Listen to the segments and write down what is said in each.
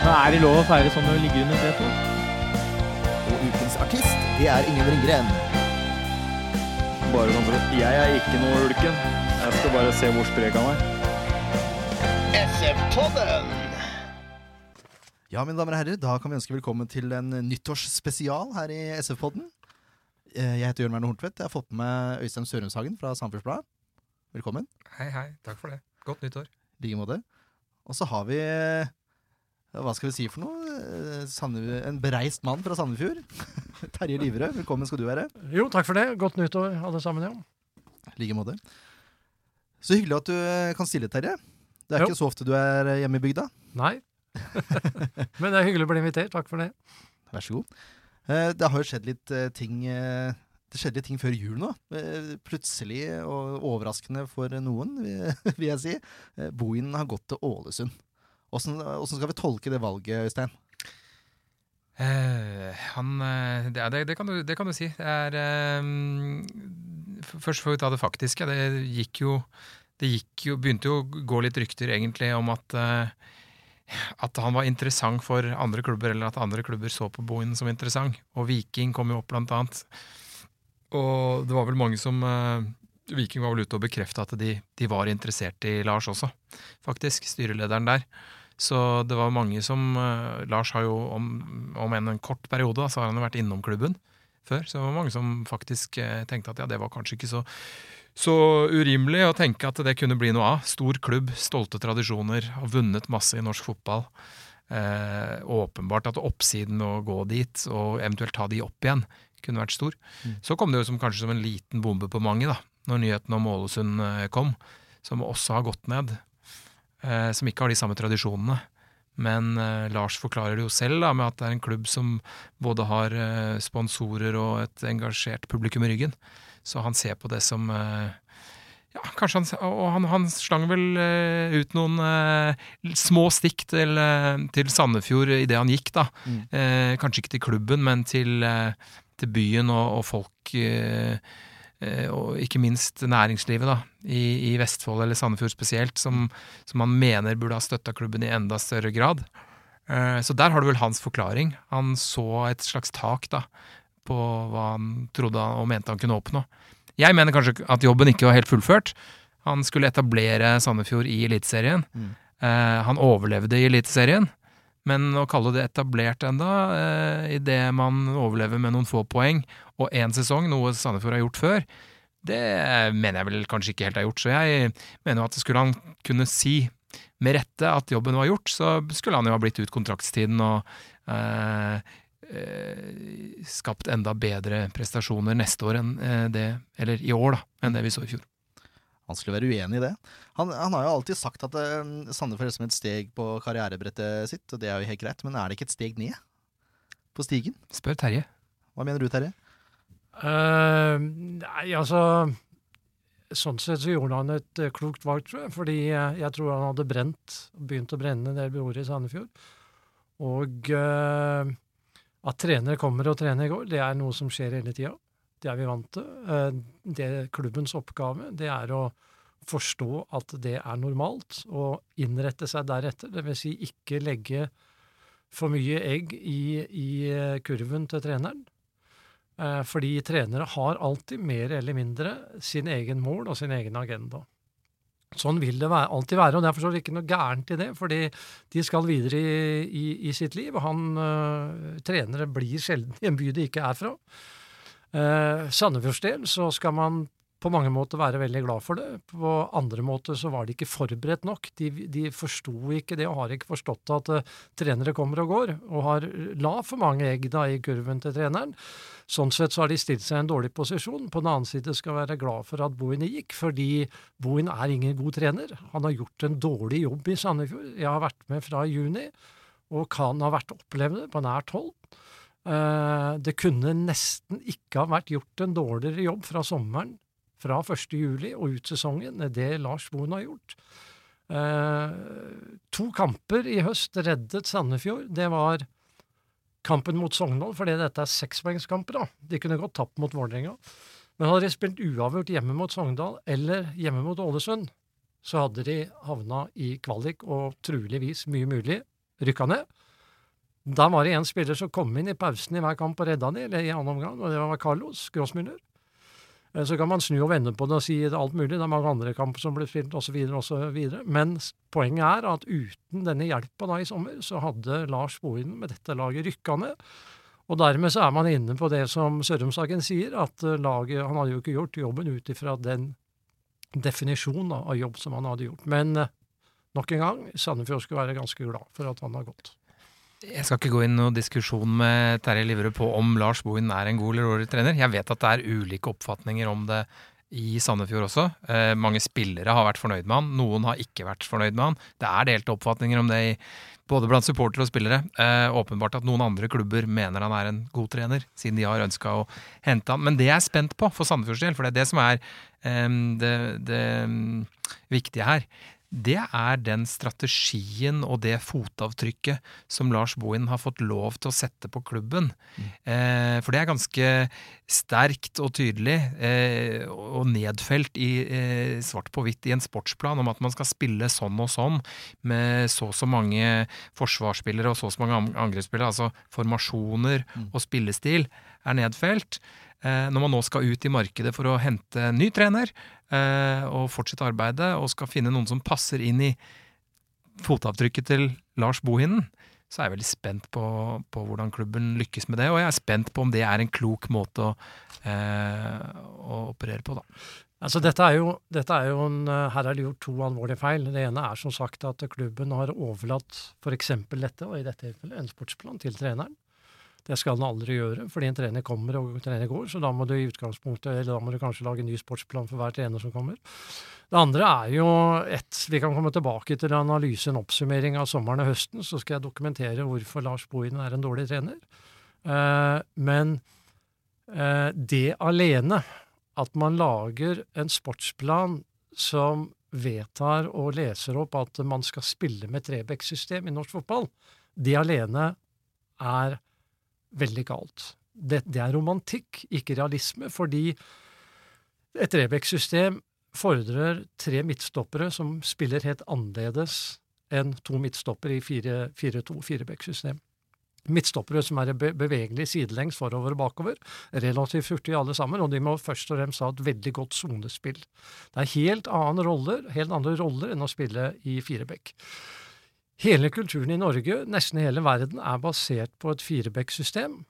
Men er det lov å feire sånn når du ligger under setet? Og ukens artist, det er Ingen Ringgren. Bare sånn for at Jeg er ikke noe ulken. Jeg skal bare se hvor sprek han er. SF-podden! Ja, mine damer og herrer, da kan vi ønske velkommen til en nyttårsspesial her i SF-podden. Eh, Jeg heter Jørn Werner Horntvedt. Jeg har fått med meg Øystein Sørumshagen fra Samfunnsbladet. Velkommen. Hei, hei. Takk for det. Godt nyttår. I like måte. Og så har vi eh, Hva skal vi si for noe? Eh, Sande, en bereist mann fra Sandefjord. Terje Liverød, velkommen skal du være. Jo, takk for det. Godt nyttår, alle sammen. ja. I like måte. Så hyggelig at du eh, kan stille, Terje. Det er Jo. ikke så ofte du er eh, hjemme i bygda. Nei. Men det er hyggelig å bli invitert. Takk for det. Vær så god. Det har jo skjedd litt ting Det skjedde ting før jul nå. Plutselig og overraskende for noen, vil jeg si. Bohinen har gått til Ålesund. Åssen skal vi tolke det valget, Øystein? Uh, han uh, det, det, det, kan du, det kan du si. Er uh, Først får vi ta det faktiske. Det gikk jo Det gikk jo, begynte jo å gå litt rykter egentlig om at at han var interessant for andre klubber, eller at andre klubber så på Bohin som interessant. Og Viking kom jo opp, blant annet. Og det var vel mange som Viking var vel ute og bekrefta at de, de var interessert i Lars også, faktisk. Styrelederen der. Så det var mange som eh, Lars har jo om, om en, en kort periode, da, så har han jo vært innom klubben før. Så det var mange som faktisk eh, tenkte at ja, det var kanskje ikke så, så urimelig å tenke at det kunne bli noe av. Stor klubb, stolte tradisjoner, har vunnet masse i norsk fotball. Eh, åpenbart at oppsiden å gå dit, og eventuelt ta de opp igjen, kunne vært stor. Så kom det jo som, kanskje som en liten bombe på mange, da, når nyheten om Ålesund eh, kom, som også har gått ned som ikke har de samme tradisjonene. Men eh, Lars forklarer det jo selv da, med at det er en klubb som både har eh, sponsorer og et engasjert publikum i ryggen. Så han ser på det som eh, ja, kanskje han, Og han, han slang vel eh, ut noen eh, små stikk til, eh, til Sandefjord idet han gikk, da. Mm. Eh, kanskje ikke til klubben, men til, eh, til byen og, og folk eh, eh, og ikke minst næringslivet da, i, i Vestfold eller Sandefjord spesielt, som, som han mener burde ha støtta klubben i enda større grad. Eh, Så der har du vel hans forklaring. Han så et slags tak da, på hva han trodde han- og mente han kunne oppnå. Jeg mener kanskje at jobben ikke var helt fullført. Han skulle etablere Sandefjord i Eliteserien. Mm. Eh, han overlevde i Eliteserien. Men å kalle det etablert enda, eh, idet man overlever med noen få poeng og én sesong, noe Sandefjord har gjort før, det mener jeg vel kanskje ikke helt har gjort. Så jeg mener jo at skulle han kunne si med rette at jobben var gjort, så skulle han jo ha blitt ut kontraktstiden og eh, eh, skapt enda bedre prestasjoner neste år enn eh, det, eller i år, da, enn det vi så i fjor. Han skulle være uenig i det. Han, han har jo alltid sagt at uh, Sandefjord er som et steg på karrierebrettet sitt, og det er jo helt greit, men er det ikke et steg ned på stigen? Spør Terje. Hva mener du, Terje? Eh, nei, altså Sånn sett så gjorde han et uh, klokt valg, tror jeg. Fordi uh, jeg tror han hadde brent, begynt å brenne en del broer i Sandefjord. Og at trenere kommer og trener i går, det er noe som skjer hele tida. Det er vi vant til. Det Klubbens oppgave det er å forstå at det er normalt, og innrette seg deretter. Vil si ikke legge for mye egg i, i kurven til treneren. Eh, Fordi trenere har alltid mer eller mindre sin egen mål og sin egen agenda. Sånn vil det være, alltid være, og derfor er det ikke noe gærent i det. Fordi de skal videre i, i, i sitt liv. og Han, øh, trenere blir sjelden i en by de ikke er fra. Uh, Sandefjords del så skal man på mange måter være veldig glad for det. På andre måter så var de ikke forberedt nok. De, de forsto ikke det og har ikke forstått at uh, trenere kommer og går, og har la for mange egg da i kurven til treneren. Sånn sett så har de stilt seg i en dårlig posisjon. På den annen side skal være glad for at Bohin gikk, fordi Bohin er ingen god trener. Han har gjort en dårlig jobb i Sandefjord. Jeg har vært med fra juni, og kan ha vært opplevd på nært hold. Eh, det kunne nesten ikke ha vært gjort en dårligere jobb fra sommeren, fra 1. juli og ut sesongen, det Lars Boen har gjort. Eh, to kamper i høst reddet Sandefjord. Det var kampen mot Sogndal, fordi dette er sekspoengskamper. De kunne godt tapt mot Vålerenga. Men hadde de spilt uavgjort hjemme mot Sogndal eller hjemme mot Ålesund, så hadde de havna i kvalik og truligvis, mye mulig, rykka ned. Da var det én spiller som kom inn i pausen i hver kamp og redda de, eller i annen omgang, og det var Carlos Grossmüller. Eh, Så kan man snu og vende på det og si alt mulig, det er mange andre kamper som ble spilt osv., osv. Men poenget er at uten denne hjelpa i sommer, så hadde Lars Bohinen med dette laget rykka ned. Og dermed så er man inne på det som Sørumsagen sier, at eh, laget Han hadde jo ikke gjort jobben ut ifra den definisjonen av jobb som han hadde gjort. Men eh, nok en gang, Sandefjord skulle være ganske glad for at han har gått. Jeg skal ikke gå inn i noen diskusjon med Terje Liverud på om Lars Bohin er en god eller dårlig trener. Jeg vet at det er ulike oppfatninger om det i Sandefjord også. Eh, mange spillere har vært fornøyd med han, noen har ikke vært fornøyd med han. Det er delte oppfatninger om det i, både blant supportere og spillere. Eh, åpenbart at noen andre klubber mener han er en god trener, siden de har ønska å hente han. Men det jeg er spent på for Sandefjords del, for det er det som er eh, det, det mm, viktige her, det er den strategien og det fotavtrykket som Lars Bohin har fått lov til å sette på klubben. Eh, for det er ganske sterkt og tydelig eh, og nedfelt i eh, svart på hvitt i en sportsplan om at man skal spille sånn og sånn med så og så mange forsvarsspillere og så og så mange angrepsspillere. Altså formasjoner og spillestil er nedfelt. Eh, når man nå skal ut i markedet for å hente ny trener eh, og fortsette arbeidet, og skal finne noen som passer inn i fotavtrykket til Lars Bohinen, så er jeg veldig spent på, på hvordan klubben lykkes med det. Og jeg er spent på om det er en klok måte å, eh, å operere på, da. Altså, dette er jo, dette er jo en, her er det gjort to alvorlige feil. Det ene er som sagt at klubben har overlatt f.eks. dette, og i dette tilfellet en sportsplan, til treneren. Det skal den aldri gjøre, fordi en trener kommer og en trener går, så da må du i utgangspunktet, eller da må du kanskje lage en ny sportsplan for hver trener som kommer. Det andre er jo ett Vi kan komme tilbake til analyse, en oppsummering av sommeren og høsten, så skal jeg dokumentere hvorfor Lars Bohinen er en dårlig trener. Eh, men eh, det alene, at man lager en sportsplan som vedtar og leser opp at man skal spille med Trebekk-system i norsk fotball, det alene er veldig galt. Det, det er romantikk, ikke realisme, fordi et Rebekk-system fordrer tre midtstoppere som spiller helt annerledes enn to midtstoppere i 4-2-4-bekk-system. Midtstoppere som er be bevegelige sidelengs forover og bakover, relativt hurtige alle sammen, og de må først og fremst ha et veldig godt sonespill. Det er helt annen roller, helt andre roller enn å spille i firebekk. Hele kulturen i Norge, nesten hele verden, er basert på et firebekk-system.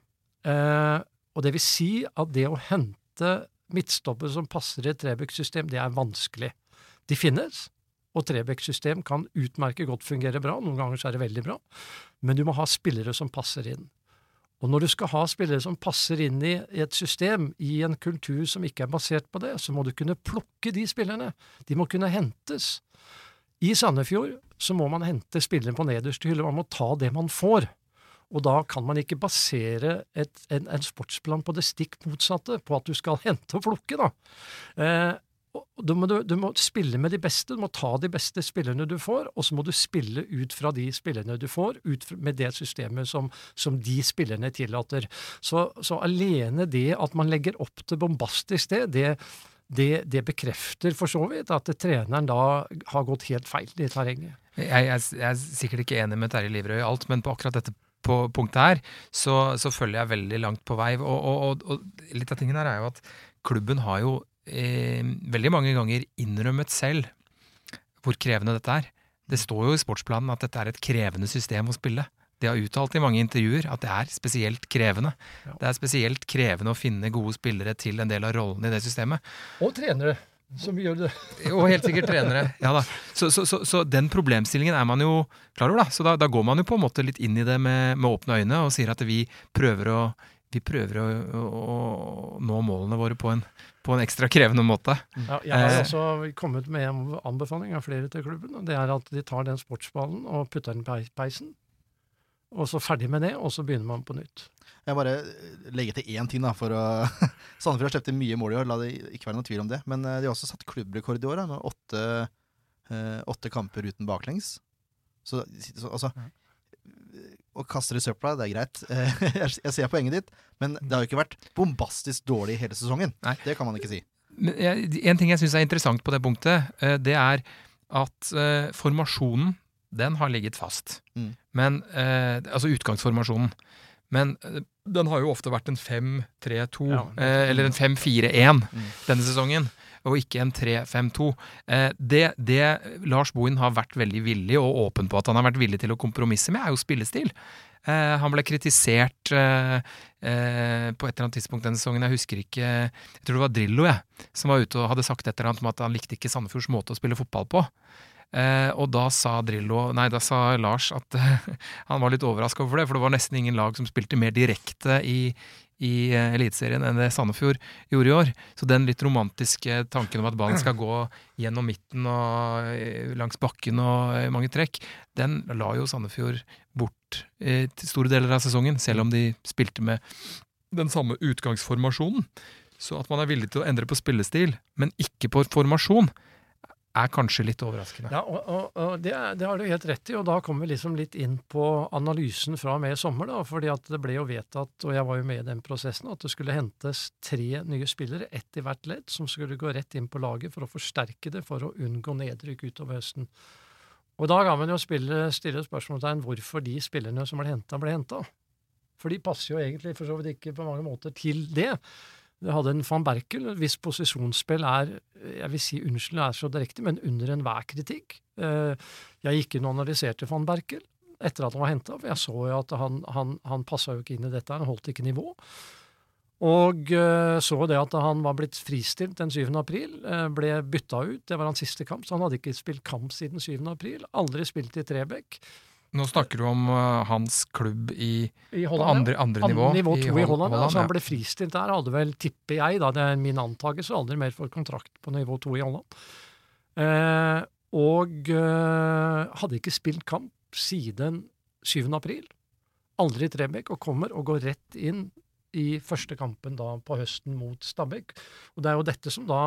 Eh, og det vil si at det å hente midtstoppet som passer i et trebekk-system, det er vanskelig. De finnes, og trebekk-system kan utmerket godt fungere bra, noen ganger så er det veldig bra, men du må ha spillere som passer inn. Og når du skal ha spillere som passer inn i et system, i en kultur som ikke er basert på det, så må du kunne plukke de spillerne. De må kunne hentes. I Sandefjord så må man hente spilleren på nederste hylle, man må ta det man får. Og da kan man ikke basere et, en, en sportsplan på det stikk motsatte, på at du skal hente og plukke, da. Eh, du, må du, du må spille med de beste, du må ta de beste spillerne du får, og så må du spille ut fra de spillerne du får, ut med det systemet som, som de spillerne tillater. Så, så alene det at man legger opp til bombastisk det, det, det, det bekrefter for så vidt at treneren da har gått helt feil i terrenget. Jeg, jeg, jeg er sikkert ikke enig med Terje Liverød i alt, men på akkurat dette på punktet her, så, så følger jeg veldig langt på vei. Og, og, og litt av tingen her er jo at klubben har jo eh, veldig mange ganger innrømmet selv hvor krevende dette er. Det står jo i sportsplanen at dette er et krevende system å spille. De har uttalt i mange intervjuer at det er spesielt krevende. Ja. Det er spesielt krevende å finne gode spillere til en del av rollene i det systemet. Og trenere som gjør det. Og helt sikkert trenere. Ja da. Så, så, så, så den problemstillingen er man jo klar over, da. Så da, da går man jo på en måte litt inn i det med, med åpne øyne og sier at vi prøver å, vi prøver å, å, å nå målene våre på en, på en ekstra krevende måte. Ja, jeg har Eh. også kommet med en anbefaling av flere til klubben, og det er at de tar den sportsballen og putter den i peisen. Og så ferdig med det, og så begynner man på nytt. Jeg bare eh, legger til én ting, da, for å Sandefjord har sluppet mye mål i år, la det ikke være noen tvil om det. Men eh, de har også satt klubbrekord i år, da, med åtte, eh, åtte kamper uten baklengs. Så, så altså Å kaste det i søpla, det er greit. Jeg, ser poenget ditt, men det har jo ikke vært bombastisk dårlig hele sesongen. Nei. Det kan man ikke si. Men jeg, en ting jeg syns er interessant på det punktet, det er at eh, formasjonen, den har ligget fast. Mm. Men, eh, altså utgangsformasjonen. Men eh, den har jo ofte vært en 5-3-2, Ja. eh, eller en 5-4-1 Mm. denne sesongen, og ikke en 3-5-2. Eh, det, det Lars Bohin har vært veldig villig og åpen på at han har vært villig til å kompromisse med, er jo spillestil. Eh, han ble kritisert eh, eh, på et eller annet tidspunkt denne sesongen, jeg husker ikke Jeg tror det var Drillo, jeg, som var ute og hadde sagt et eller annet om at han likte ikke Sandefjords måte å spille fotball på. Eh, og da sa Drillo Nei, da sa Lars at han var litt overraska over det, for det var nesten ingen lag som spilte mer direkte i, i eh, Eliteserien enn det Sandefjord gjorde i år. Så den litt romantiske tanken om at ballen skal gå gjennom midten og eh, langs bakken og eh, mange trekk, den la jo Sandefjord bort til store deler av sesongen, selv om de spilte med den samme utgangsformasjonen. Så at man er villig til å endre på spillestil, men ikke på formasjon, er kanskje litt overraskende. Ja, og, og, og det, det har du helt rett i, og da kommer vi liksom litt inn på analysen fra og med i sommer. da, fordi at det ble jo vedtatt, og jeg var jo med i den prosessen, at det skulle hentes tre nye spillere, ett i hvert ledd, som skulle gå rett inn på laget for å forsterke det for å unngå nedrykk utover høsten. Og da kan man jo spille, stille spørsmålstegn hvorfor de spillerne som ble henta, ble henta. For de passer jo egentlig for så vidt ikke på mange måter til det. Vi hadde en van Berkel, hvis posisjonsspill er jeg vil si unnskyld, er så direkte, men under enhver kritikk. Eh, Jeg gikk inn og analyserte van Berkel etter at han var henta, for jeg så jo at han, han, han passa jo ikke inn i dette, han holdt ikke nivå. Og eh, så det at han var blitt fristilt den 7. april, eh, ble bytta ut. Det var hans siste kamp, så han hadde ikke spilt kamp siden 7. april. Aldri spilt i Trebekk. Nå snakker du om uh, hans klubb i I Holland, andre, andre nivå. nivå to i i Holland. ja. Så han ble fristilt der. Hadde vel, tipper jeg, da, det er min antakelse, aldri mer fått kontrakt på nivå to i Holland. Eh, og eh, hadde ikke spilt kamp siden 7. april. Aldri i Trebekk, og kommer og går rett inn i første kampen da på høsten mot Stabæk. Og det er jo dette som da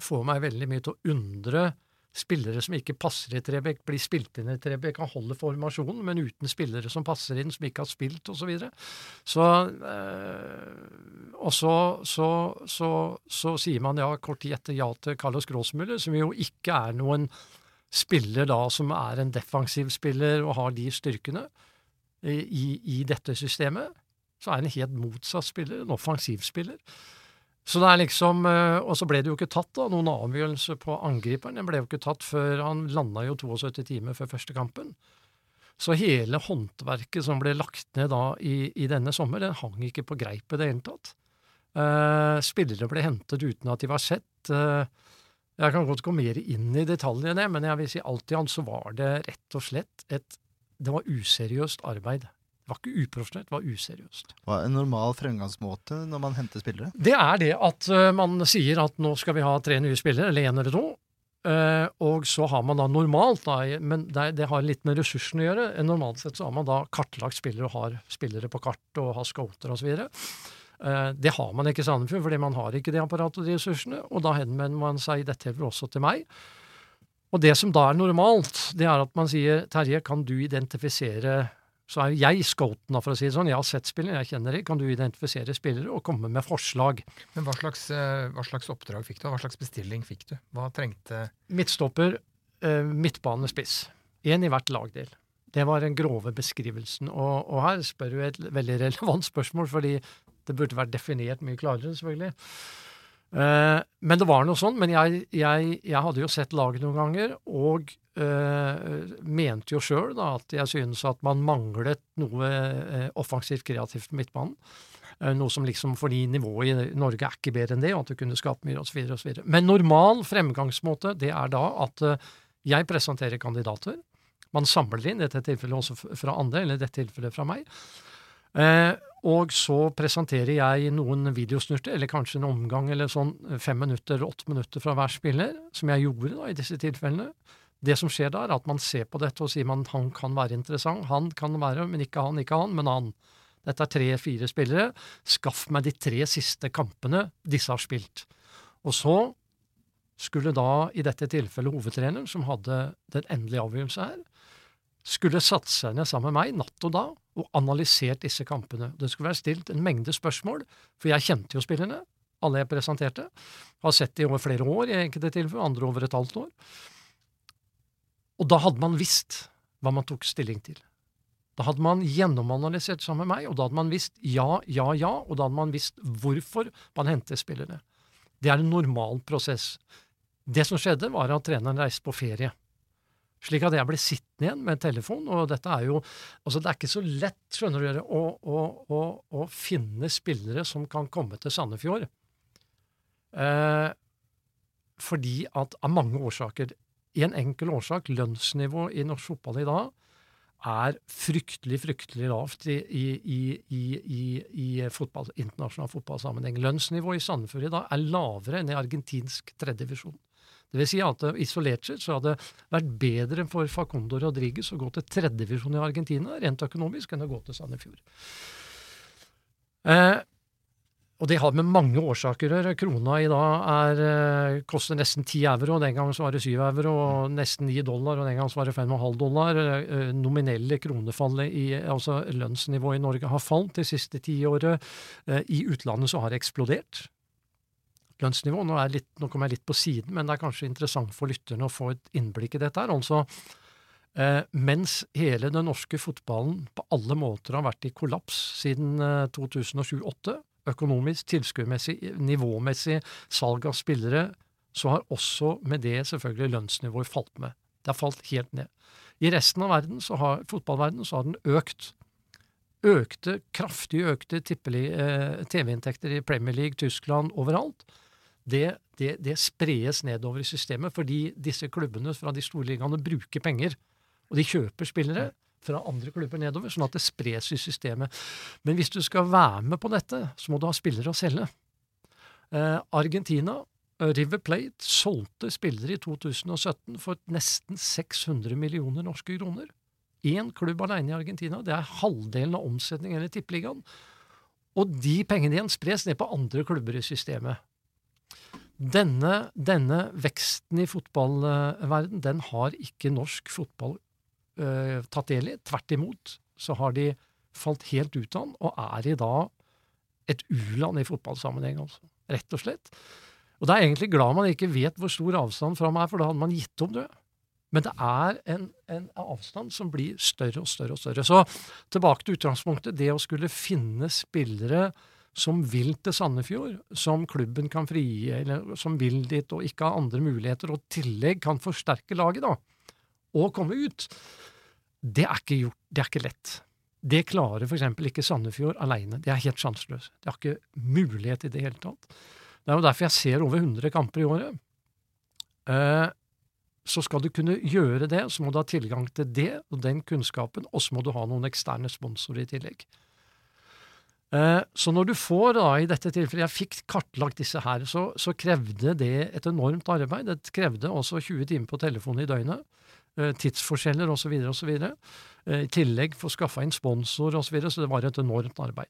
får meg veldig mye til å undre spillere som ikke passer i Trebekk, blir spilt inn i Trebekk, kan holde formasjonen, men uten spillere som passer inn, som ikke har spilt, osv. Så, videre. så øh, Og så, så, så, så sier man ja, kort tid etter ja til Carlos Gråsmuller, som jo ikke er noen spiller da som er en defensiv spiller og har de styrkene i, i, dette systemet. Så er han helt motsatt spiller, en offensiv spiller. Så det er liksom, eh, Og så ble det jo ikke tatt da, noen avgjørelse på angriperen. Den ble jo ikke tatt før han landa jo 72 timer før første kampen. Så hele håndverket som ble lagt ned da i, i denne sommer, den hang ikke på greip i det hele tatt. Eh, spillere ble hentet uten at de var sett. Eh, jeg kan godt gå mer inn i detaljene, men jeg vil si alt i alt så var det rett og slett et Det var useriøst arbeid. Var ikke uprofesjonelt, det var useriøst. Hva er en normal fremgangsmåte når man henter spillere? Det er det at uh, man sier at nå skal vi ha tre nye spillere, eller én eller to. Uh, og så har man da normalt, da, men det, det har litt med ressursene å gjøre. Normalt sett så har man da kartlagt spillere og har spillere på kart og har scouter osv. Uh, det har man ikke i Sandefjord, fordi man har ikke det apparatet og de ressursene. Og da henvender man seg dette tilfellet også til meg. Og det som da er normalt, det er at man sier Terje, kan du identifisere så er jeg scouten, for å si det sånn. Jeg har sett spillere, jeg kjenner dem. Kan du identifisere spillere og komme med forslag? Men hva slags, eh, hva slags oppdrag fikk du? Hva slags bestilling fikk du? Hva trengte Midtstopper, eh, midtbanespiss. Én i hvert lagdel. Det var den grove beskrivelsen. Og, og her spør du et veldig relevant spørsmål, fordi det burde vært definert mye klarere, selvfølgelig. Eh, men det var noe sånn. Men jeg, jeg, jeg hadde jo sett laget noen ganger, og mente jo sjøl at jeg synes at man manglet noe eh, offensivt kreativt på midtbanen. Eh, Noe som liksom fordi nivået i Norge er ikke bedre enn det, og at det kunne skape mye osv. osv. Men normal fremgangsmåte det er da at eh, jeg presenterer kandidater. Man samler inn, i dette tilfellet også fra andre, eller i dette tilfellet fra meg. Eh, og så presenterer jeg noen videosnurter, eller kanskje en omgang eller sånn eh, fem minutter åtte minutter fra hver spiller, som jeg gjorde da i disse tilfellene. Det som skjer da, er at man ser på dette og sier man han kan være interessant. Han kan være, men ikke han, ikke han, men han. Dette er tre-fire spillere. Skaff meg de tre siste kampene disse har spilt. Og så skulle da, i dette tilfellet hovedtreneren, som hadde den endelige avgjørelse her, skulle satt seg ned sammen med meg natt og dag og analysert disse kampene. Det skulle være stilt en mengde spørsmål, for jeg kjente jo spillerne, alle jeg presenterte. Har sett de over flere år i enkelte tilfeller, andre over et halvt år. Og da hadde man visst hva man tok stilling til. Da hadde man gjennomanalysert sammen med meg, og da hadde man visst ja, ja, ja, og da hadde man visst hvorfor man hentet spillerne. Det er en normal prosess. Det som skjedde, var at treneren reiste på ferie. Slik at jeg ble sittende igjen med en telefon, og dette er jo Altså, det er ikke så lett, skjønner dere, å, å, å, å finne spillere som kan komme til Sandefjord. Eh, fordi at av mange årsaker En enkel årsak, lønnsnivået i norsk fotball i dag, er fryktelig, fryktelig lavt i, i, i, i, fotball, internasjonal fotballsammenheng. Lønnsnivået i Sandefjord i dag er lavere enn i argentinsk tredjedivisjon. Det vil si at isolert sett så hadde det vært bedre for Facundo Rodriguez å gå til tredjedivisjon i Argentina rent økonomisk enn å gå til Sandefjord. Eh, og det har med mange årsaker å gjøre. Krona i dag er, eh, koster nesten 10 euro, den gangen var det 7 euro, og nesten 9 dollar, og den gangen var det 5,5 dollar. Eh, nominelle kronefallet i altså lønnsnivået i Norge har falt det siste tiåret. Eh, I utlandet så har det eksplodert. Lønnsnivå. Nå, litt, nå kommer jeg litt på siden, men det er kanskje interessant for lytterne å få et innblikk i dette. her. Altså, eh, mens hele den norske fotballen på alle måter har vært i kollaps siden eh, 2007-2008, økonomisk, tilskuermessig, nivåmessig, salg av spillere, så har også med det selvfølgelig lønnsnivået falt med. Det har falt helt ned. I resten av verden, så har, fotballverdenen, så har den økt. Økte, kraftig økte eh, TV-inntekter i Premier League, Tyskland, overalt. Det, det, det spres nedover i systemet, fordi disse klubbene fra de store ligaene bruker penger. Og de kjøper spillere fra andre klubber nedover, sånn at det spres i systemet. Men hvis du skal være med på dette, så må du ha spillere å selge. Eh, Argentina, eh, River Plate, solgte spillere i 2017 for nesten 600 millioner norske kroner. Én klubb alene i Argentina. Det er halvdelen av omsetningen i Tippeligaen. Og de pengene igjen spres ned på andre klubber i systemet. Denne, denne veksten i fotballverden, den har ikke norsk fotball øh, tatt del i. Tvert imot så har de falt helt ut av den, og er i dag et u-land i fotballsammenheng, altså. Rett og slett. Og det er egentlig glad man ikke vet hvor stor avstand fra meg er, for da hadde man gitt opp, du. Men det er en, en avstand som blir større og større og større. Så tilbake til utgangspunktet. Det å skulle finne spillere som vil til Sandefjord, som klubben kan frigi, eller som vil dit og ikke har andre muligheter, og tillegg kan forsterke laget, da, og komme ut, det er ikke gjort. Det er ikke lett. Det klarer f.eks. ikke Sandefjord alene. Det er helt sjanseløst. Det har ikke mulighet i det hele tatt. Det er jo derfor jeg ser over 100 kamper i året. Eh, så skal du kunne gjøre det, så må du ha tilgang til det og den kunnskapen, og så må du ha noen eksterne sponsorer i tillegg. Eh, Så når du får, da, i dette tilfellet, jeg fikk kartlagt disse her, så, så krevde det et enormt arbeid. Det krevde også 20 timer på telefonen i døgnet. Eh, Tidsforskjeller osv. osv. I tillegg få skaffa inn sponsor osv. Så, videre, så det var et enormt arbeid.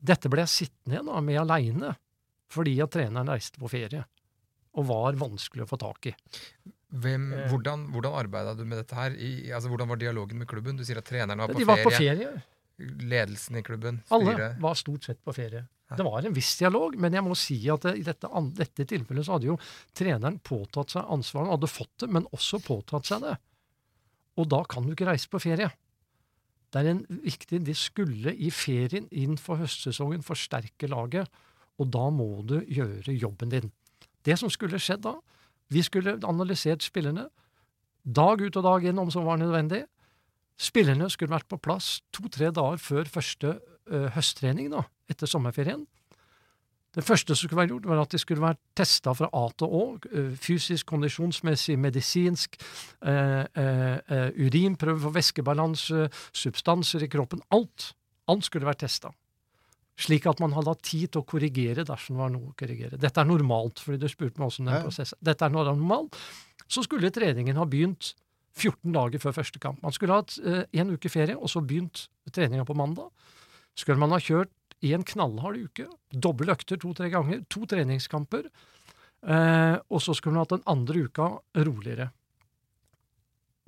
Dette ble jeg sittende igjen da, med aleine, fordi at treneren reiste på ferie. Og var vanskelig å få tak i. Hvem, Eh. hvordan hvordan arbeida du med dette her? I, altså, hvordan var dialogen med klubben? Du sier at treneren var på De var på ferie. ferie. Ledelsen i klubben? Alle var stort sett på ferie. Det var en viss dialog, men jeg må si at i dette, dette tilfellet så hadde jo treneren påtatt seg ansvaret. Han hadde fått det, men også påtatt seg det. Og da kan du ikke reise på ferie. Det er en viktig De skulle i ferien inn for høstsesongen forsterke laget, og da må du gjøre jobben din. Det som skulle skjedd da Vi skulle analysert spillerne dag ut og dag inn om som var nødvendig. Spillerne skulle vært på plass to-tre dager før første ø, høsttrening da, etter sommerferien. Det første som skulle være gjort, var at de skulle vært testa fra A til Å. Fysisk, kondisjonsmessig, medisinsk. Eh, eh, eh, urinprøve for væskebalanse, substanser i kroppen. Alt. Alt skulle vært testa. Slik at man hadde hatt tid til å korrigere dersom det var noe å korrigere. Dette er normalt, fordi du spurte meg også om den Ja. prosessen. Dette er normalt. så skulle treningen ha begynt 14 dager før første kamp. Man skulle hatt eh, en uke ferie, og så begynt treninga på mandag. Skulle man ha kjørt i en knallhard uke, doble økter to-tre ganger, to treningskamper, eh, og så skulle man hatt den andre uka roligere.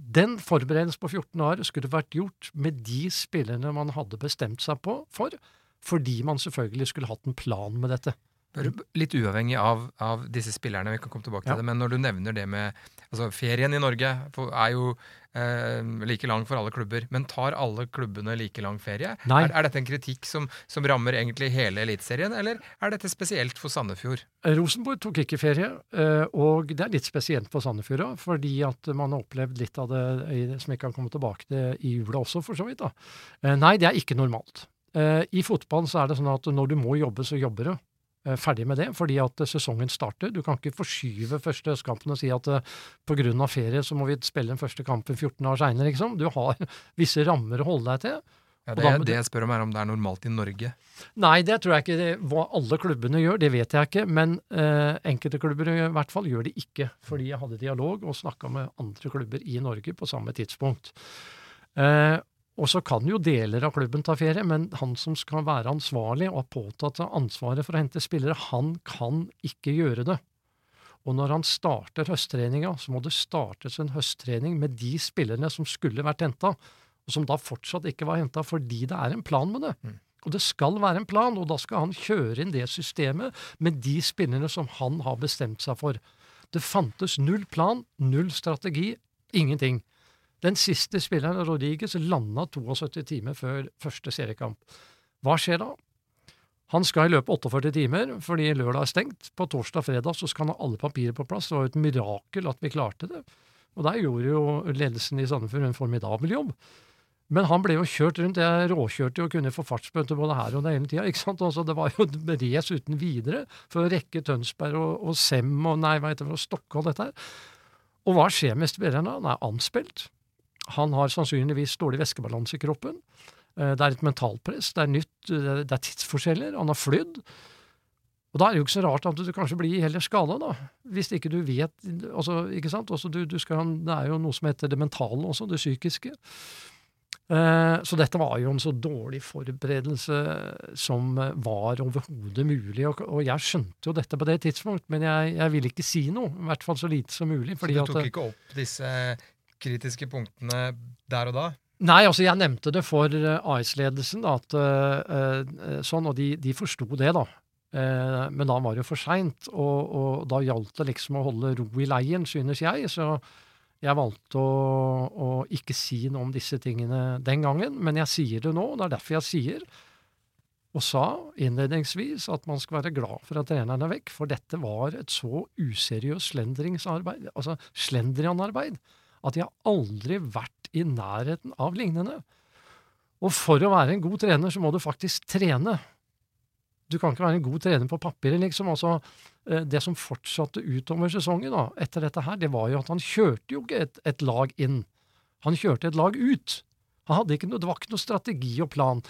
Den forberedelsen på 14 dager skulle vært gjort med de spillerne man hadde bestemt seg på for, fordi man selvfølgelig skulle hatt en plan med dette. Bare Litt uavhengig av, av disse spillerne, vi kan komme tilbake til Ja. det, men når du nevner det med altså Ferien i Norge er jo eh, like lang for alle klubber, men tar alle klubbene like lang ferie? Er, er dette en kritikk som, som rammer egentlig hele Eliteserien, eller er dette spesielt for Sandefjord? Rosenborg tok ikke ferie, eh, og det er litt spesielt for Sandefjord òg, fordi at man har opplevd litt av det som ikke kan komme tilbake til i jula også, for så vidt. da. Eh, Nei, det er ikke normalt. Eh, I fotballen så er det sånn at når du må jobbe, så jobber du. Eh, Ferdig med det, fordi at eh, sesongen starter. Du kan ikke forskyve første østkampen og si at eh, pga. ferie så må vi spille den første kampen 14 år seinere, liksom. Du har visse rammer å holde deg til. Ja, det, det jeg spør om, er om det er normalt i Norge. Nei, det tror jeg ikke. Det, hva alle klubbene gjør, det vet jeg ikke. Men eh, enkelte klubber i hvert fall gjør det ikke. Fordi jeg hadde dialog og snakka med andre klubber i Norge på samme tidspunkt. Eh, og så kan jo deler av klubben ta ferie, men han som skal være ansvarlig og har påtatt seg ansvaret for å hente spillere, han kan ikke gjøre det. Og når han starter høsttreninga, så må det startes en høsttrening med de spillerne som skulle vært henta, og som da fortsatt ikke var henta fordi det er en plan med det. Og det skal være en plan, og da skal han kjøre inn det systemet med de spillerne som han har bestemt seg for. Det fantes null plan, null strategi, ingenting. Den siste spilleren, Rodriguez, landa 72 timer før første seriekamp. Hva skjer da? Han skal i løpet av 48 timer, fordi lørdag er stengt. På torsdag og fredag så skal han ha alle papirer på plass. Det var jo et mirakel at vi klarte det. Og der gjorde jo ledelsen i Sandefjord en formidabel jobb. Men han ble jo kjørt rundt. Jeg råkjørte jo og kunne få fartsbøter både her og der hele tida. Altså, det var jo et race uten videre for å rekke Tønsberg og, og Sem og nei, hva heter det, Stokke og dette her. Og hva skjer med spilleren da? Han er anspilt. Han har sannsynligvis dårlig væskebalanse i kroppen. Eh, Det er et mentalpress, det er nytt, eh, det er tidsforskjeller, han har flydd. Og da er det jo ikke så rart at du kanskje blir heller skada, da. Hvis ikke du vet altså, ikke sant? Altså, du, du skal, det er jo noe som heter det mentale også, det psykiske. Eh, Så dette var jo en så dårlig forberedelse som var overhodet mulig. Og, og jeg skjønte jo dette på det tidspunkt, men jeg, jeg ville ikke si noe. I hvert fall så lite som mulig. Så du du at, tok ikke opp disse kritiske punktene der og da? Nei, altså jeg nevnte det for AS-ledelsen, at eh, eh, sånn, og de, de forsto det, da. Uh, men da var det jo for seint, og, og da gjaldt det liksom å holde ro i leien, synes jeg. Så jeg valgte å, å ikke si noe om disse tingene den gangen, men jeg sier det nå, og det er derfor jeg sier, og sa innledningsvis, at man skal være glad for at treneren er vekk, for dette var et så useriøst slendringsarbeid, altså slendrianarbeid, at jeg aldri vært i nærheten av lignende. Og for å være en god trener, så må du faktisk trene. Du kan ikke være en god trener på papiret, liksom. Altså, eh, det som fortsatte utover sesongen da, etter dette her, det var jo at han kjørte jo ikke et, et lag inn. Han kjørte et lag ut. Han hadde ikke noe, det var ikke noe strategi og plan.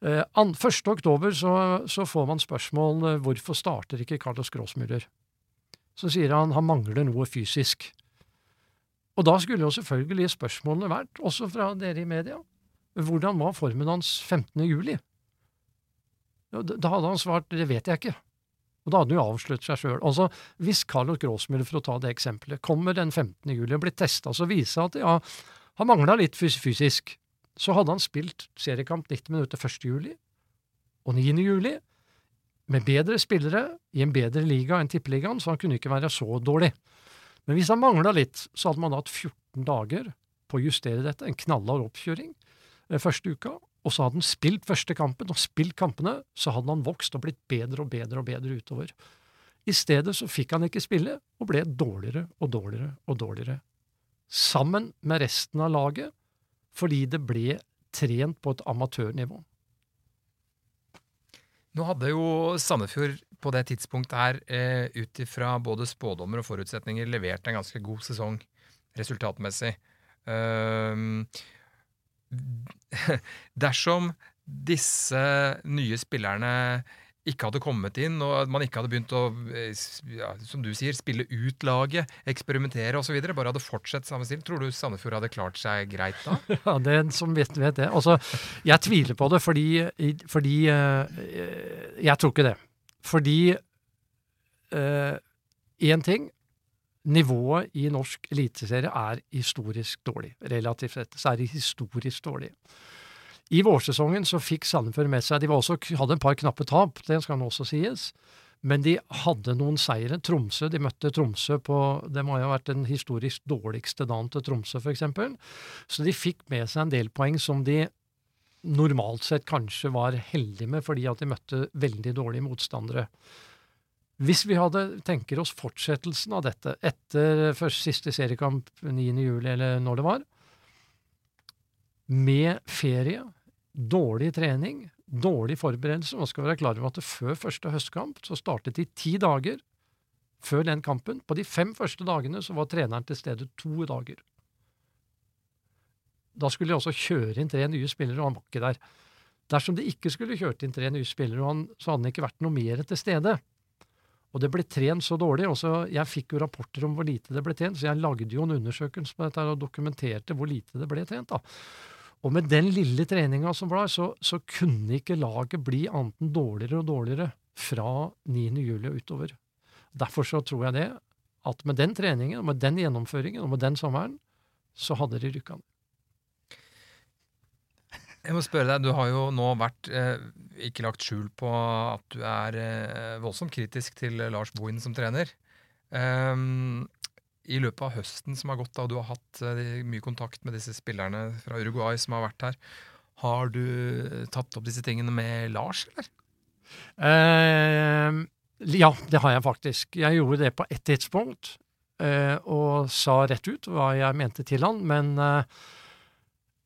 Eh, an, 1. oktober så, så får man spørsmål eh, hvorfor starter ikke Carlos Grossmüller. Så sier han han mangler noe fysisk. Og da skulle jo selvfølgelig spørsmålene vært, også fra dere i media, hvordan var formen hans 15. juli? Da hadde han svart det vet jeg ikke. Og da hadde han jo avslørt seg sjøl. Altså, hvis Carlos Grossmüller, for å ta det eksempelet, kommer den 15. juli og blir testa, så viser at ja, han mangla litt fys fysisk, så hadde han spilt seriekamp 90 minutter 1. juli og 9. juli med bedre spillere i en bedre liga enn Tippeligaen, så han kunne ikke være så dårlig. Men hvis han mangla litt, så hadde man hatt 14 dager på å justere dette, en knallhard oppkjøring eh, første uka, og så hadde han spilt første kampen, og spilt kampene, så hadde han vokst og blitt bedre og bedre og bedre utover. I stedet så fikk han ikke spille, og ble dårligere og dårligere og dårligere. Sammen med resten av laget, fordi det ble trent på et amatørnivå. Nå hadde jo Sandefjord på det tidspunktet her, eh, ut ifra både spådommer og forutsetninger, levert en ganske god sesong resultatmessig. Uh, dersom disse nye spillerne ikke hadde kommet inn, og man ikke hadde begynt å, eh, ja, som du sier, spille ut laget, eksperimentere osv., bare hadde fortsatt samme stil, tror du Sandefjord hadde klart seg greit da? Ja, det er en som vet, vet det. Altså, jeg tviler på det fordi, fordi eh, Jeg tror ikke det. Fordi én ting Nivået i norsk eliteserie er historisk dårlig. Relativt sett så er det historisk dårlig. I vårsesongen så fikk Sandefjord med seg De også, hadde en par knappe tap, det skal nå også sies. Men de hadde noen seire. Tromsø, de møtte Tromsø på Det må jo ha vært den historisk dårligste dagen til Tromsø, f.eks. Så de fikk med seg en del poeng som de normalt sett kanskje var heldige med, fordi at de møtte veldig dårlige motstandere. Hvis vi hadde, tenker oss fortsettelsen av dette etter først siste seriekamp 9. juli, eller når det var, med ferie, dårlig trening, dårlig forberedelse Man skal være klar over at før første høstkamp så startet de ti dager før den kampen. På de fem første dagene så var treneren til stede to dager. Da skulle de også kjøre inn tre nye spillere, og han var ikke der. Dersom de ikke skulle kjørt inn tre nye spillere, så hadde han ikke vært noe mer til stede. Og det ble trent så dårlig. Også, jeg fikk jo rapporter om hvor lite det ble trent, så jeg lagde jo en undersøkelse på dette og dokumenterte hvor lite det ble trent. da. Og med den lille treninga som var, så, så kunne ikke laget bli annet enn dårligere og dårligere fra 9. juli og utover. Derfor så tror jeg det, at med den treningen, med den gjennomføringen og med den sommeren, så hadde de rykka ned. Jeg må spørre deg, Du har jo nå vært eh, ikke lagt skjul på at du er eh, voldsomt kritisk til Lars Bohin som trener. Ehm, I løpet av høsten som har gått, da du har hatt eh, mye kontakt med disse spillerne fra Uruguay som har vært her, har du tatt opp disse tingene med Lars, eller? Eh, ja, det har jeg faktisk. Jeg gjorde det på ett tidspunkt, eh, og sa rett ut hva jeg mente til han, men, eh,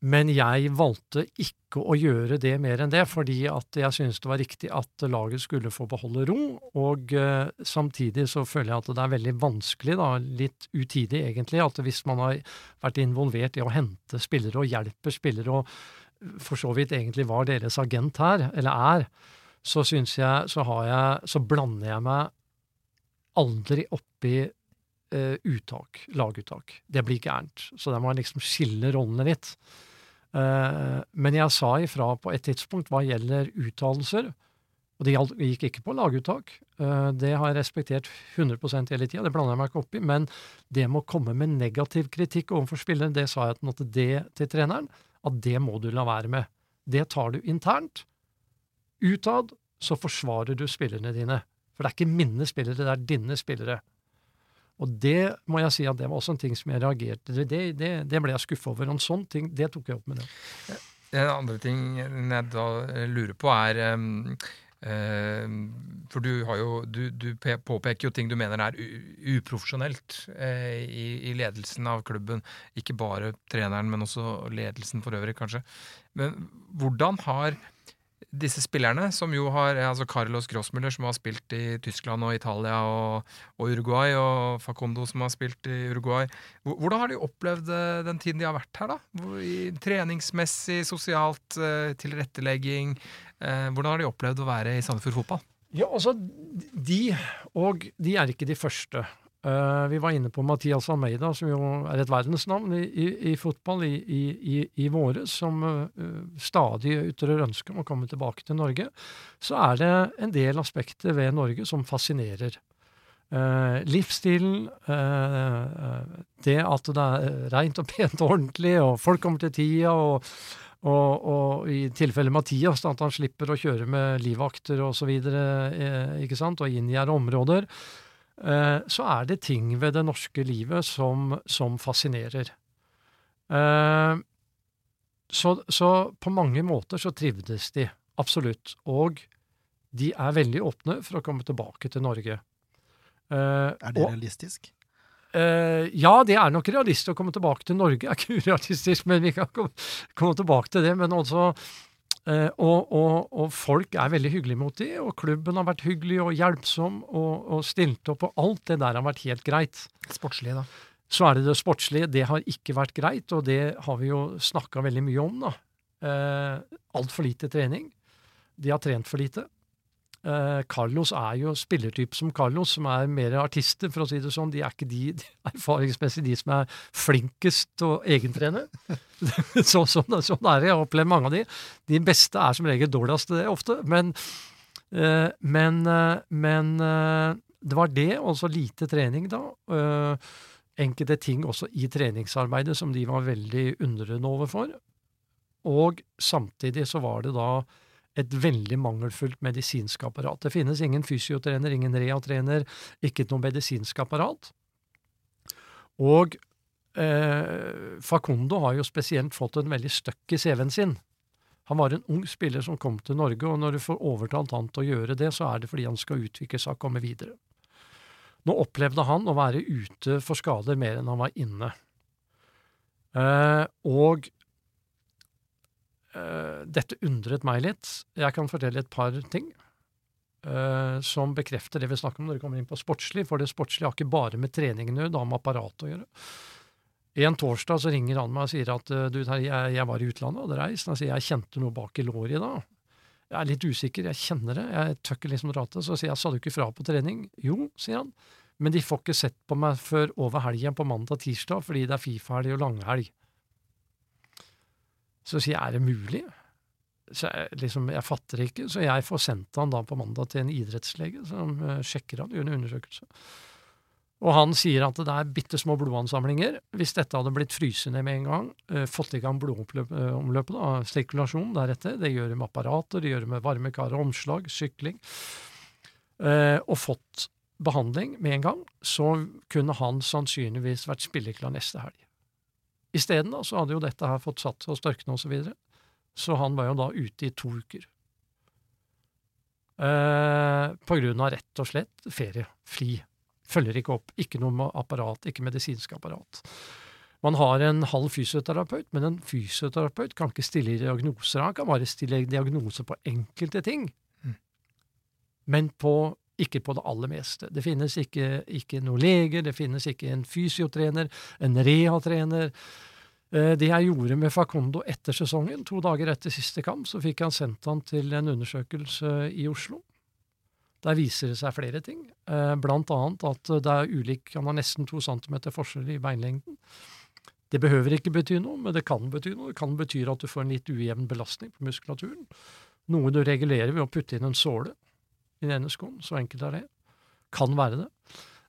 men jeg valgte ikke å gjøre det mer enn det, fordi at jeg syntes det var riktig at laget skulle få beholde ro, og uh, samtidig så føler jeg at det er veldig vanskelig, da, litt utidig egentlig, at hvis man har vært involvert i å hente spillere og hjelper spillere, og for så vidt egentlig var deres agent her, eller er, så syns jeg så har jeg Så blander jeg meg aldri oppi eh, uttak, laguttak. Det blir gærent. Så der må jeg liksom skille rollene litt. Eh, men jeg sa ifra på et tidspunkt hva gjelder uttalelser, og det gikk ikke på laguttak. Eh, det har jeg respektert 100% hele tida, det blander jeg meg ikke opp i. Men det med å komme med negativ kritikk overfor spilleren, det sa jeg at det til treneren, at det må du la være med. Det tar du internt. Utad så forsvarer du spillerne dine. For det er ikke mine spillere, det er dine spillere. Og det må jeg si at det var også en ting som jeg reagerte Det, det, det ble jeg skuffa over. En sånn ting, det tok jeg opp med dem. En andre ting jeg da lurer på, er um, uh, For du, jo, du, du påpeker jo ting du mener er uprofesjonelt uh, i, i ledelsen av klubben. Ikke bare treneren, men også ledelsen for øvrig, kanskje. Men hvordan har disse spillerne, som jo har altså Carlos Grossmuller, som har spilt i Tyskland og Italia og, og Uruguay, og Facondo, som har spilt i Uruguay Hvordan har de opplevd eh, den tiden de har vært her, da? Treningsmessig, sosialt, eh, tilrettelegging? Eh, hvordan har de opplevd å være i Sandefjord fotball? Ja, altså, de, og de er ikke de første. Eh, vi var inne på Mathias Almeida, som jo er et verdensnavn i, i, i fotball i, i, i, våres, som uh, stadig ytrer ønske om å komme tilbake til Norge. Så er det en del aspekter ved Norge som fascinerer. Uh, livsstilen, det at det er rent og pent og ordentlig, og folk kommer til tida, og, og, og i tilfelle Mathias, at han slipper å kjøre med livvakter videre, eh, ikke sant, og inngjerde områder, så er det ting ved det norske livet som, som fascinerer. Eh, så, så på mange måter så trivdes de, absolutt. Og de er veldig åpne for å komme tilbake til Norge. Eh, Er det og- realistisk? Uh, ja, det er nok realistisk å komme tilbake til Norge. Det er ikke urealistisk, men vi kan komme, komme tilbake til det. Men også eh, og, og, og folk er veldig hyggelige mot de, og klubben har vært hyggelig og hjelpsom og, og stilt opp, og alt det der har vært helt greit. Sportslig, da. Så er det det sportslige. Det har ikke vært greit, og det har vi jo snakka veldig mye om, da. Eh, Altfor lite trening. De har trent for lite. Eh, Carlos er jo spillertype som Carlos, som er mer artister, for å si det sånn. De er ikke de, de erfaringsmessig de som er flinkest til å egentrene. så, sånn, sånn er det. Jeg har opplevd mange av de. De beste er som regel dårligst det, ofte. Men, eh, men, eh, men det var det, og lite trening, da. Enkelte ting også i treningsarbeidet som de var veldig undrende overfor. Og samtidig så var det da et veldig mangelfullt medisinsk apparat. Det finnes ingen fysiotrener, ingen reatrener, ikke noe medisinsk apparat. Og eh, Facundo har jo spesielt fått en veldig støkk i CV-en sin. Han var en ung spiller som kom til Norge, og når du får overtalt han til å gjøre det, så er det fordi han skal utvikle seg og komme videre. Nå opplevde han å være ute for skader mer enn han var inne. Eh, og dette undret meg litt. Jeg kan fortelle et par ting uh, som bekrefter det vi snakker om når det kommer inn på sportslig, for det sportslige har ikke bare med treningen å gjøre, det har med apparatet å gjøre. En torsdag så ringer han meg og sier at du, jeg, jeg var i utlandet og hadde reist. Han sier jeg kjente noe bak i låret i dag. Jeg er litt usikker, jeg kjenner det, jeg tøkker liksom ratet. Så sier jeg sa du ikke fra på trening? Jo, sier han. Men de får ikke sett på meg før over helgen på mandag-tirsdag fordi det er Fifa-helg og langhelg. Så sier jeg er det mulig? Så jeg, liksom, jeg fatter ikke, så jeg får sendt han da på mandag til en idrettslege som uh, sjekker han, gjør en undersøkelse. Og han sier at det er bitte små blodansamlinger. Hvis dette hadde blitt fryst ned med en gang, uh, fått i gang blodomløpet, da, sirkulasjon deretter, det gjør det med apparater, det gjør det med varmekar og omslag, sykling, og fått behandling med en gang, så kunne han sannsynligvis vært spilleklar neste helg. Isteden så hadde jo dette her fått satt og størkne osv., så, videre. så han var jo da ute i to uker. Eh, på grunn av rett og slett ferie. Fri. Følger ikke opp. Ikke noe apparat, ikke medisinsk apparat. Man har en halv fysioterapeut, men en fysioterapeut kan ikke stille diagnoser. Han kan bare stille diagnoser på enkelte ting, mm. men på, ikke på det aller meste. Det finnes ikke, ikke noen leger, det finnes ikke en fysiotrener, en rehatrener. Eh, det jeg gjorde med Facondo etter sesongen, to dager etter siste kamp, så fikk han sendt han til en undersøkelse i Oslo. Der viser det seg flere ting, eh, blant annet at det er ulik Han har nesten to centimeter forskjell i beinlengden. Det behøver ikke bety noe, men det kan bety noe. Det kan bety at du får en litt ujevn belastning på muskulaturen. Noe du regulerer ved å putte inn en såle i den ene skoen. Så enkelt er det. Kan være det.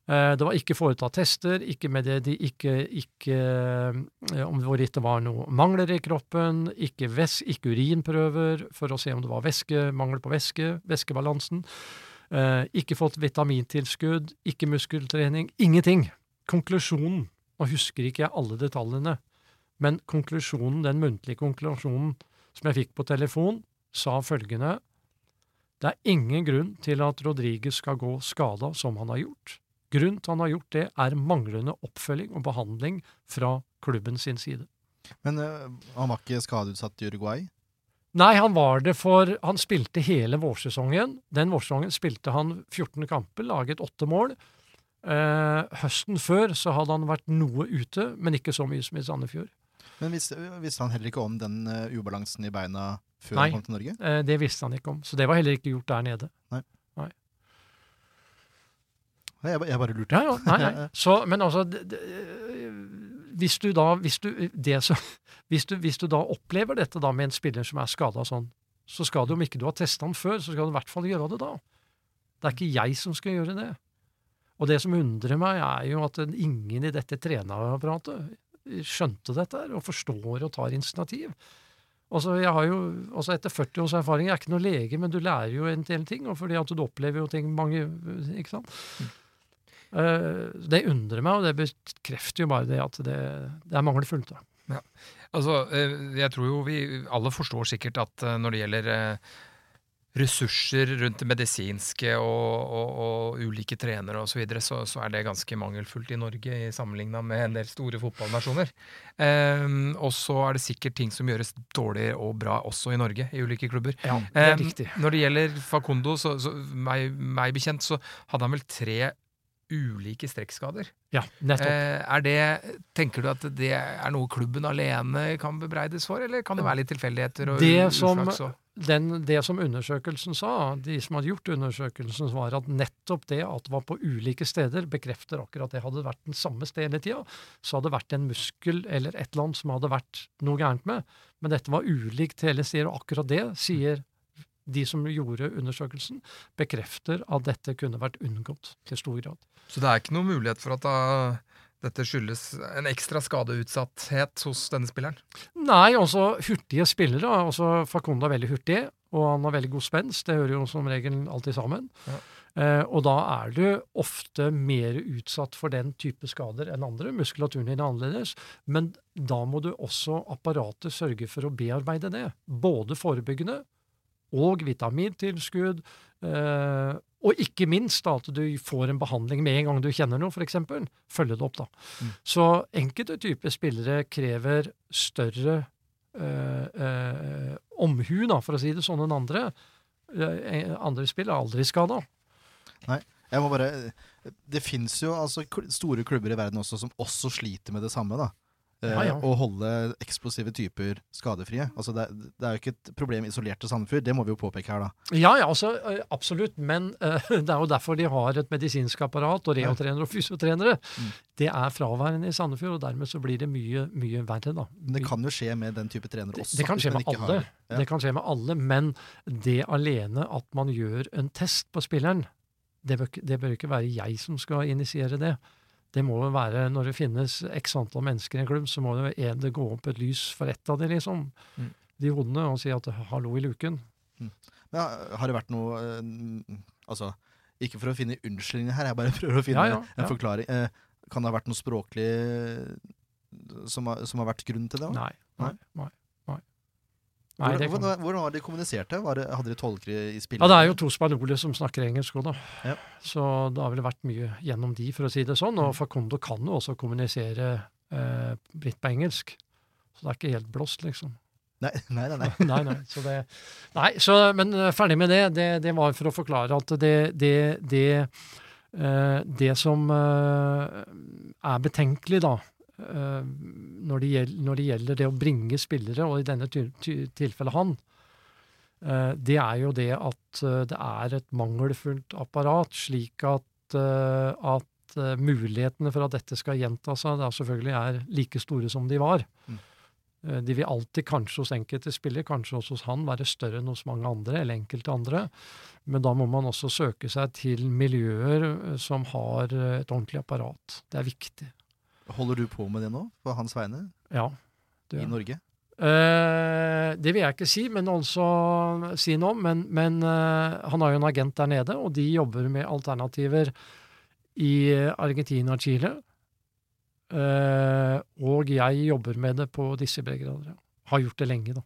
Det var ikke foretatt tester, ikke med det de ikke, ikke om hvorvidt det var noe mangler i kroppen, ikke, ves, ikke urinprøver for å se om det var væske, mangel på væske, væskebalansen. Ikke fått vitamintilskudd, ikke muskeltrening. Ingenting. Konklusjonen nå husker ikke jeg alle detaljene, men konklusjonen, den muntlige konklusjonen som jeg fikk på telefon, sa følgende Det er ingen grunn til at Rodriguez skal gå skada som han har gjort. Grunnen til han har gjort det, er manglende oppfølging og behandling fra klubben sin side. Men uh, han var ikke skadeutsatt i Uruguay? Nei, han var det for Han spilte hele vårsesongen. Den vårsesongen spilte han 14 kamper, laget åtte mål. Eh, høsten før så hadde han vært noe ute, men ikke så mye som i Sandefjord. Men visste, visste han heller ikke om den uh, ubalansen i beina før Nei, han kom til Norge? Nei, det visste han ikke om. Så det var heller ikke gjort der nede. Nei. Jeg, jeg bare lurte. Ja, ja, nei, nei. Så, men altså det, hvis, du da, hvis, du, det så, hvis, du, hvis du da opplever dette da med en spiller som er skada sånn, så skal du, om ikke du har testa han før, så skal du i hvert fall gjøre det da. Det er ikke jeg som skal gjøre det. Og det som undrer meg, er jo at ingen i dette trenerapparatet skjønte dette her, og forstår og tar initiativ. Altså, jeg har jo, altså Etter 40 års erfaring, jeg er ikke noen lege, men du lærer jo en del ting. og fordi at du opplever jo ting mange ikke sant? Mm. Uh, det undrer meg, og det bekrefter jo bare det at det, det er mangelfullt. da. Ja. Altså, eh, jeg tror jo vi alle forstår sikkert at eh, når det gjelder ressurser rundt det medisinske og, og, og ulike trenere osv., så, videre, så så er det ganske mangelfullt i Norge i sammenligna med en del store fotballnasjoner. Um, og så er det sikkert ting som gjøres dårlig og bra også i Norge, i ulike klubber. Ja, det er um, riktig. Når det gjelder Facundo, så, så meg, meg, bekjent, så hadde han vel tre ulike strekkskader. Ja, nettopp. Uh, er det, tenker du at det er noe klubben alene kan bebreides for, eller kan det være litt tilfeldigheter og det som, uflaks? Den, det som undersøkelsen sa, de som hadde gjort undersøkelsen, var at nettopp det at det var på ulike steder, bekrefter akkurat det. Hadde det vært den samme sted hele tida, så hadde det vært en muskel eller et eller annet som hadde vært noe gærent med. Men dette var ulikt hele steder, og akkurat det sier de som gjorde undersøkelsen, bekrefter at dette kunne vært unngått til stor grad. Så det er ikke noen mulighet for at da, dette skyldes en ekstra skadeutsatthet hos denne spilleren? Nei, altså hurtige spillere. altså Facundo er veldig hurtig, og han har veldig god spenst. Det hører jo som regel alltid sammen. Ja. Eh, og da er du ofte mer utsatt for den type skader enn andre. Muskulaturen din er annerledes. Men da må du også apparatet sørge for å bearbeide det. Både forebyggende og vitamintilskudd. Eh, og ikke minst da, at du får en behandling med en gang du kjenner noe, f.eks. Følge det opp, da. Mm. Så enkelte typer spillere krever større øh, øh, omhu, da, for å si det sånn, enn andre. Eh, andre spill er aldri skada. Jeg må bare Det fins jo altså store klubber i verden også som også sliter med det samme, da. Eh, Ja, ja. Å holde eksplosive typer skadefrie. Altså det, det er jo ikke et problem isolert til Sandefjord, det må vi jo påpeke her, da. Ja, ja, altså, eh, absolutt. Men uh, det er jo derfor de har et medisinsk apparat og reotrenere og fysiotrenere. Mm. Det er fraværende i Sandefjord, og dermed så blir det mye, mye verre, da. Men det kan jo skje med den type trenere også. det kan skje med alle. Ja. Det kan skje med alle, men det alene at man gjør en test på spilleren, det bør, det bør ikke være jeg som skal initiere det. Det må jo være, Når det finnes x antall mennesker i en klubb, så må det, en, det gå opp et lys for ett av de, liksom. Mm. De hodene, og si at 'hallo i luken'. Men ja, har det vært noe eh, Altså, ikke for å finne unnskyldninger her, jeg bare prøver å finne Ja, ja, en forklaring. Eh, kan det ha vært noe språklig eh, som har, som har vært grunn til det? også? Nei. Nei. Nei. Nei. Hvordan, hvordan, hvordan var de kommuniserte? Var det, hadde de tolkere i spillet? Ja, det er jo to spanjoler som snakker engelsk òg, da. Ja. Så det har vel vært mye gjennom de, for å si det sånn. Og Mm. Facundo kan jo også kommunisere eh, litt på engelsk. Så det er ikke helt blåst, liksom. Nei, nei, nei. nei. nei, nei. Så det, nei så, men eh, ferdig med det. det. Det var for å forklare at det, det, det, eh, det som eh, er betenkelig, da, når, det gjelder, når det gjelder det å bringe spillere, og i denne tilfellet han, eh, det er jo det at eh, det er et mangelfullt apparat, slik at, eh, at eh, mulighetene for at dette skal gjenta seg, da selvfølgelig er like store som de var. Mm. Eh, De vil alltid, kanskje hos enkelte spillere, kanskje også hos han, være større enn hos mange andre, eller enkelte andre. Men da må man også søke seg til miljøer eh, som har eh, et ordentlig apparat. Det er viktig. Holder du på med det nå, på hans vegne, Ja. Det, i Norge? Eh, det vil jeg ikke si, men altså si noe om. Men, men eh, han har jo en agent der nede, og de jobber med alternativer i Argentina og Chile. Eh, og jeg jobber med det på disse breddegrader. ja. Har gjort det lenge, da.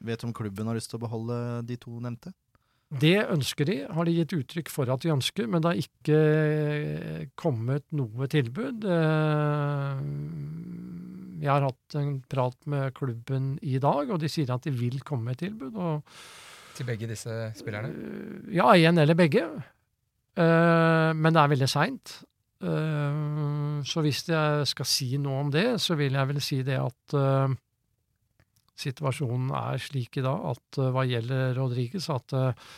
Vet du om klubben har lyst til å beholde de to nevnte? Det ønsker de, har de gitt uttrykk for at de ønsker, men det har ikke eh, kommet noe tilbud. Eh, Jeg har hatt en prat med klubben i dag, og de sier at de vil komme med et tilbud. Til begge disse spillerne? Eh, Ja, én eller begge. Men det er veldig seint. Så hvis jeg skal si noe om det, så vil jeg vel si det at situasjonen er slik i dag at eh, hva gjelder Rodriguez, at eh,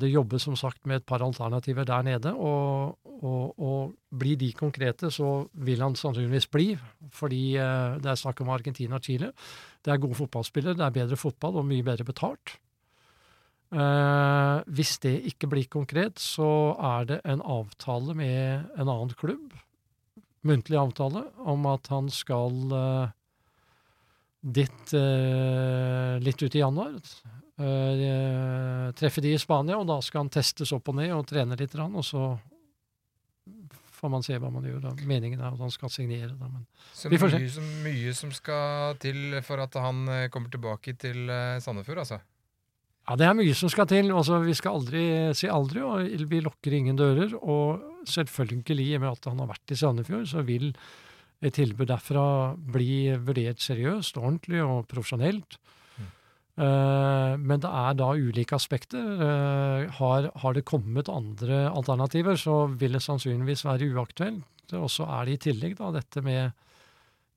det jobbes som sagt med et par alternativer der nede. Og, og, og blir de konkrete, så vil han sannsynligvis bli. Fordi eh, det er snakk om Argentina og Chile. Det er gode fotballspillere, det er bedre fotball og mye bedre betalt. Eh, hvis det ikke blir konkret, så er det en avtale med en annen klubb, muntlig avtale, om at han skal eh, dit eh, litt ut i januar. Eh, treffe de i Spania, og da skal han testes opp og ned og trene litt, og så får man se hva man gjør. Da. Meningen er at han skal signere. Da, men Så Vi får se. mye, som, mye som skal til for at han eh, kommer tilbake til eh, Sandefjord, altså? Ja, det er mye som skal til. Altså, vi skal aldri si aldri, og vi lukker ingen dører. Og selvfølgelig, i og med at han har vært i Sandefjord, så vil et tilbud derfra bli vurdert seriøst, ordentlig og profesjonelt. Eh, men det er da ulike aspekter. Eh, har, har det kommet andre alternativer, så vil det sannsynligvis være uaktuelt. Og så er det i tillegg da dette med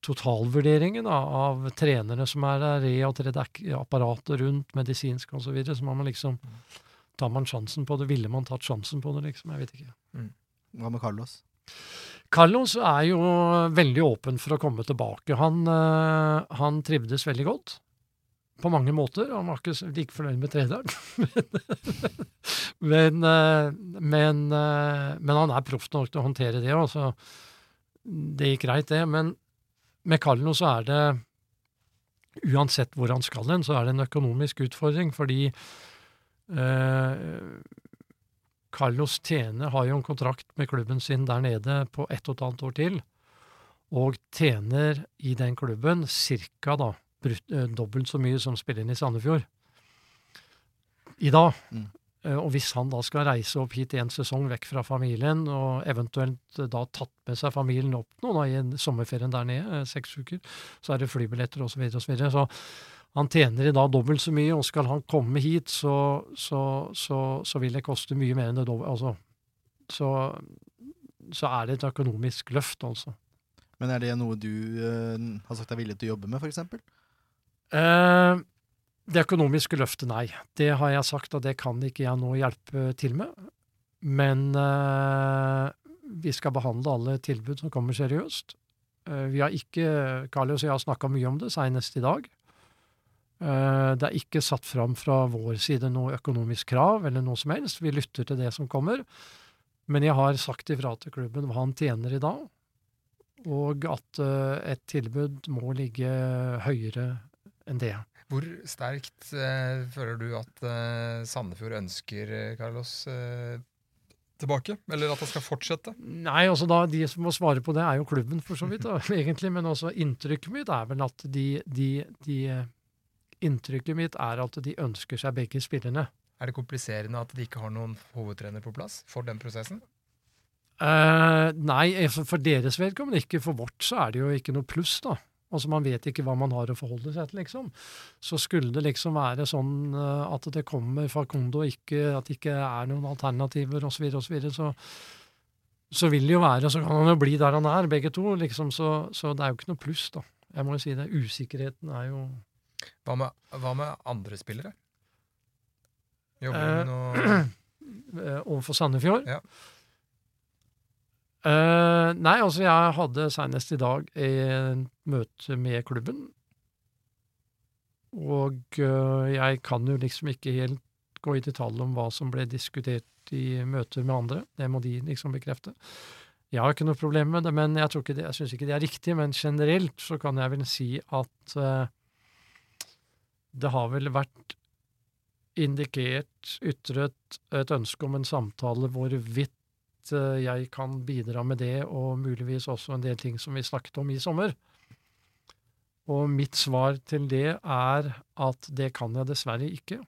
totalvurderingen da, av trenere som er der, re- og apparatet rundt, medisinsk osv., så, videre, så må man liksom Tar man sjansen på det? Ville man tatt sjansen på det, liksom? Jeg vet ikke. Hva med Carlos? Carlos er jo veldig åpen for å komme tilbake. Han, eh, han trivdes veldig godt. På mange måter. Han var ikke like fornøyd med treneren. men, eh, men, eh, men han er proff nok til å håndtere det. Altså. Det gikk greit, det. Men med Carlos så er det Uansett hvor han skal hen, så er det en økonomisk utfordring. Fordi eh, Carlos Tene har jo en kontrakt med klubben sin der nede på ett og et halvt år til, og tjener i den klubben ca. da eh, dobbelt så mye som spilleren i Sandefjord i dag. Mm. Eh, Og hvis han da skal reise opp hit en sesong vekk fra familien, og eventuelt eh, da tatt med seg familien opp nå da, i sommerferien der nede, seks uker, så er det flybilletter osv. Så, videre, og så, videre. så han tjener i dag dobbelt så mye, og skal han komme hit, så, så, så, så vil det koste mye mer enn det dobbelt. Altså, så, så er det et økonomisk løft, altså. Men er det noe du eh, har sagt deg villig til å jobbe med, f.eks.? Eh, det økonomiske løftet, nei. Det har jeg sagt, og det kan ikke jeg nå hjelpe til med. Men eh, vi skal behandle alle tilbud som kommer seriøst. Eh, vi har ikke, Carlos og jeg har snakka mye om det, senest i dag. Eh, det er ikke satt fram fra vår side noe økonomisk krav eller noe som helst. Vi lytter til det som kommer. Men jeg har sagt ifra til klubben hva han tjener i dag, og at eh, et tilbud må ligge høyere enn det. Hvor sterkt eh, føler du at eh, Sandefjord ønsker eh, Carlos eh, tilbake? Eller at han skal fortsette? Nei, altså da, De som må svare på det, er jo klubben, for så vidt. da, egentlig, Men også inntrykket mitt er vel at de, de, de Inntrykket mitt er at de ønsker seg begge spillerne. Er det kompliserende at de ikke har noen hovedtrener på plass for den prosessen? Uh, nei, eh, for, deres vedkommende ikke. For vårt så er det jo ikke noe pluss, da. Altså Man vet ikke hva man har å forholde seg til, liksom. Så skulle det liksom være sånn eh, at det kommer Facundo, ikke, at det ikke er noen alternativer osv., og så, så så vil det jo være, så kan han jo bli der han er, begge to. liksom, Så, så det er jo ikke noe pluss, da. Jeg må jo si det. Usikkerheten er jo Hva med, hva med andre spillere? Jobber Eh, du med noe eh, overfor Sandefjord. Ja. Eh, nei, altså jeg hadde senest i dag et møte med klubben. Og eh, jeg kan jo liksom ikke helt gå i detalj om hva som ble diskutert i møter med andre. Det må de liksom bekrefte. Jeg har ikke noe problem med det, men jeg, tror ikke det, jeg syns ikke det er riktig. Men generelt så kan jeg vel si at eh, det har vel vært indikert, ytret et ønske om en samtale hvorvidt eh, jeg kan bidra med det, og muligvis også en del ting som vi snakket om i sommer. Og mitt svar til det er at det kan jeg dessverre ikke,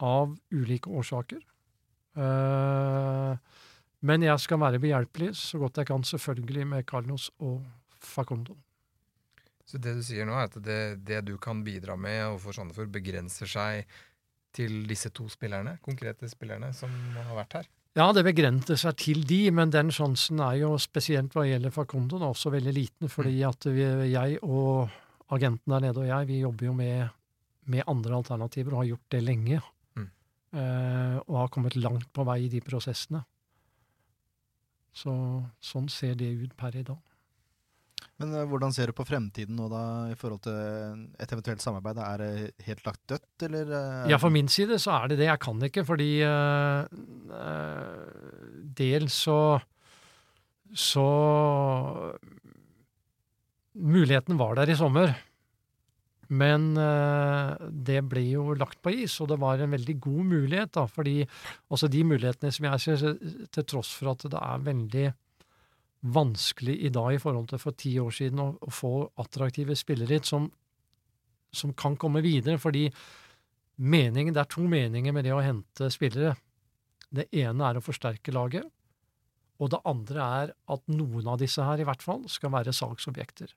av ulike årsaker. Eh, men jeg skal være behjelpelig så godt jeg kan, selvfølgelig med Carlos og Facundo. Så det du sier nå, er at det, det du kan bidra med overfor Sandefjord, begrenser seg til disse to spillerne, konkrete spillerne som har vært her? Ja, det begrenser seg til de, men den sjansen er jo spesielt hva gjelder Facundo da, også veldig liten, fordi at vi, jeg og agenten der nede og jeg, vi jobber jo med, med andre alternativer og har gjort det lenge. Mm. Eh, og har kommet langt på vei i de prosessene. Så sånn ser det ut per i dag. Men eh, hvordan ser du på fremtiden nå, da, i forhold til et eventuelt samarbeid? Er det helt lagt dødt, eller? eh, Ja, for min side så er det det. Jeg kan ikke, fordi uh, dels så Så Muligheten var der i sommer. Men uh, det ble jo lagt på is, og det var en veldig god mulighet. da, fordi også de mulighetene som jeg ser, til tross for at det er veldig vanskelig i dag i forhold til for ti år siden å, å få attraktive spillere hit som, som kan komme videre. fordi meningen, Det er to meninger med det å hente spillere. Det ene er å forsterke laget, og det andre er at noen av disse her i hvert fall skal være salgsobjekter.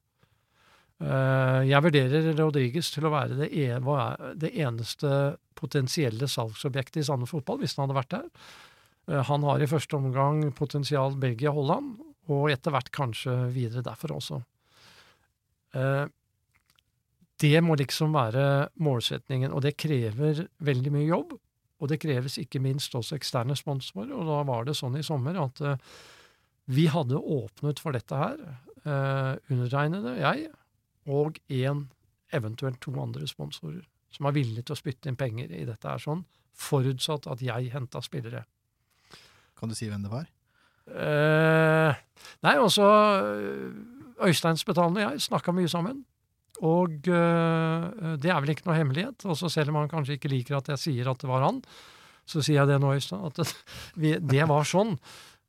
Eh, Jeg vurderer Rodriges til å være det, e- det eneste potensielle salgsobjektet i Sande fotball, hvis han hadde vært der. Eh, Han har i første omgang potensial Belgia-Holland, og etter hvert kanskje videre derfor også. Eh, det må liksom være målsetningen, og det krever veldig mye jobb. Og det kreves ikke minst også eksterne sponsorer, og da var det sånn i sommer at eh, vi hadde åpnet for dette her, eh, undertegnede, jeg, og en, eventuelt to andre sponsorer, som er villige til å spytte inn penger i dette her sånn, forutsatt at jeg henta spillere. Kan du si hvem det var? Eh, nei, også Øystein Spetalen og jeg snakka mye sammen. Og eh, det er vel ikke noe hemmelighet. Også selv om han kanskje ikke liker at jeg sier at det var han, så sier jeg det nå, Øystein, at det, vi, det var sånn.